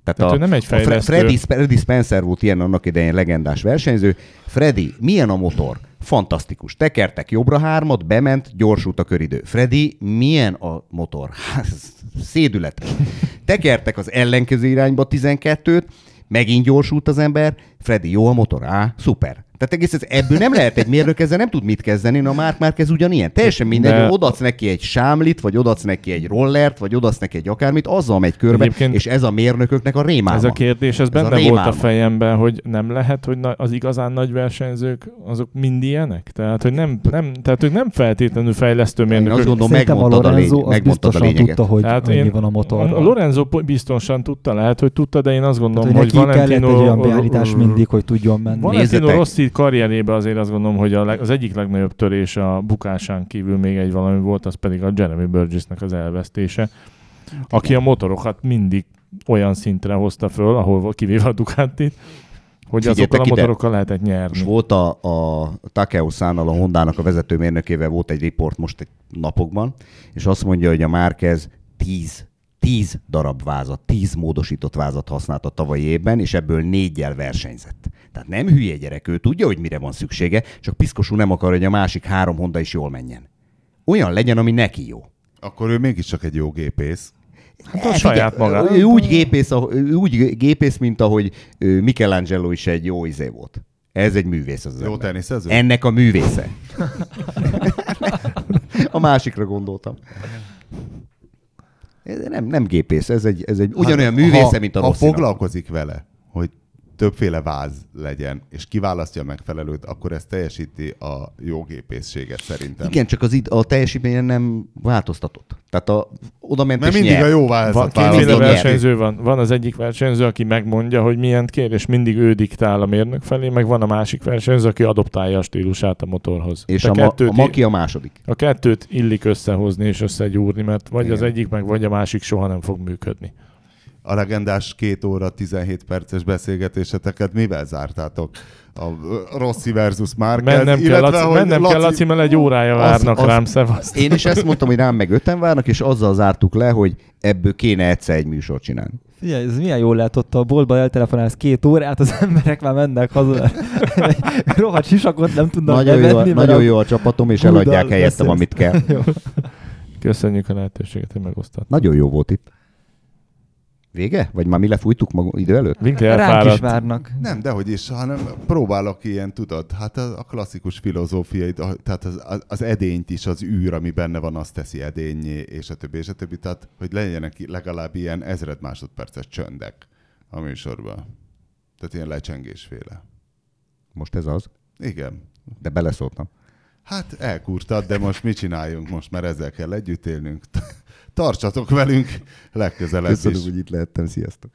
Tehát ő nem egy a fejlesztő. Freddy, Freddy Spencer volt ilyen annak idején legendás versenyző. Freddy, milyen a motor? Fantasztikus. Tekertek jobbra hármat, bement, gyorsult a köridő. Freddy, milyen a motor? Hát, ez Szédületes. Tekertek az ellenkező irányba 12-t, megint gyorsult az ember. Freddy, jó a motor? Á, szuper. Tehát egész ez, ebből nem lehet egy mérnök, ezzel nem tud mit kezdeni, na már már ez ugyanilyen. Teljesen mindegy, De- odaadsz neki egy sámlit, vagy odaadsz neki egy rollert, vagy odaadsz neki egy akármit, azzal megy körbe, Egyébként- és ez a mérnököknek a rémálma. Ez a kérdés, ez, Ez a benne volt a fejemben, hogy nem lehet, hogy az igazán nagy versenyzők, azok mind ilyenek? Tehát, hogy nem, nem, tehát ők nem feltétlenül fejlesztő Én mérnökök. azt gondolom, a megmondtad a, Lorenzo lény- az megmondtad a biztosan lényeget. tudta, hogy Tehát én- van a A motorral. Lorenzo biztosan tudta, lehet, hogy tudta, de én azt gondolom, Tehát, hogy hogy, neki kellett Valentino... egy olyan beállítás mindig, hogy tudjon menni. Valentino Nézzetek. Rossi karrierébe azért azt gondolom, hogy a leg, az egyik legnagyobb törés a bukásán kívül még egy valami volt, az pedig a Jeremy Burgessnek az elvesztése, aki a motorokat mindig olyan szintre hozta föl, ahol kivéve a Ducatit, hogy azokkal a ide. motorokkal lehetett Most nyerni. volt a, a Takeo Szánnal, a Hondának a vezetőmérnökével volt egy riport most egy napokban, és azt mondja, hogy a Márquez 10 10 darab vázat, 10 módosított vázat használt a tavalyi évben, és ebből négyel versenyzett. Tehát nem hülye gyerek, ő tudja, hogy mire van szüksége, csak piszkosú nem akar, hogy a másik három Honda is jól menjen. Olyan legyen, ami neki jó. Akkor ő mégiscsak egy jó gépész. Hát a saját maga. Ő úgy gépész, ő úgy gépész, mint ahogy Michelangelo is egy jó izé volt. Ez egy művész az, Jó ember. teniszező? Ennek a művésze. a másikra gondoltam. Ez nem, nem gépész, ez egy, ez egy ugyanolyan művésze, ha, mint a Ha Rosszinak. foglalkozik vele, hogy többféle váz legyen, és kiválasztja a megfelelőt, akkor ez teljesíti a jó gépészséget szerintem. Igen, csak az id- a teljesítményen nem változtatott. Tehát a, oda ment Mert mindig nyert. a jó Van vázat kétféle versenyző van. Van az egyik versenyző, aki megmondja, hogy milyen kér, és mindig ő diktál a mérnök felé, meg van a másik versenyző, aki adoptálja a stílusát a motorhoz. És Te a, ma, a kettőt, Maki a második. a kettőt illik összehozni és összegyúrni, mert vagy Igen. az egyik, meg vagy a másik soha nem fog működni. A legendás két óra 17 perces beszélgetéseteket mivel zártátok? A Rossi versus Márquez, Mennem kell, illetve, Laci, hogy mennem kell, Laci, mert egy órája Az- várnak az- rám, szevaszt. Én is ezt mondtam, hogy rám meg öten várnak, és azzal zártuk le, hogy ebből kéne egyszer egy műsort csinálni. Figyelj, ez milyen jól lehet ott a boltban eltelefonálsz két órát, az emberek már mennek haza. Rohadt sisakot nem tudnak Nagyon, jó, bevenni, mert nagyon jó a csapatom, és eladják helyettem, amit kell. Jó. Köszönjük a lehetőséget, hogy megosztott. Nagyon jó volt itt. Vége? Vagy már mi lefújtuk magunk idő előtt? Vinti Ránk is elfáradt. várnak. Nem, dehogy is, hanem próbálok ilyen, tudod, hát a, a klasszikus filozófiai, tehát az, az, edényt is, az űr, ami benne van, azt teszi edényé, és a többi, és a többi, tehát hogy legyenek legalább ilyen ezred másodperces csöndek a műsorban. Tehát ilyen lecsengésféle. Most ez az, Igen. de beleszóltam. Hát elkurtad, de most mit csináljunk? Most már ezzel kell együtt élnünk. Tartsatok velünk legközelebb Köszönöm, is. hogy itt lehettem. Sziasztok!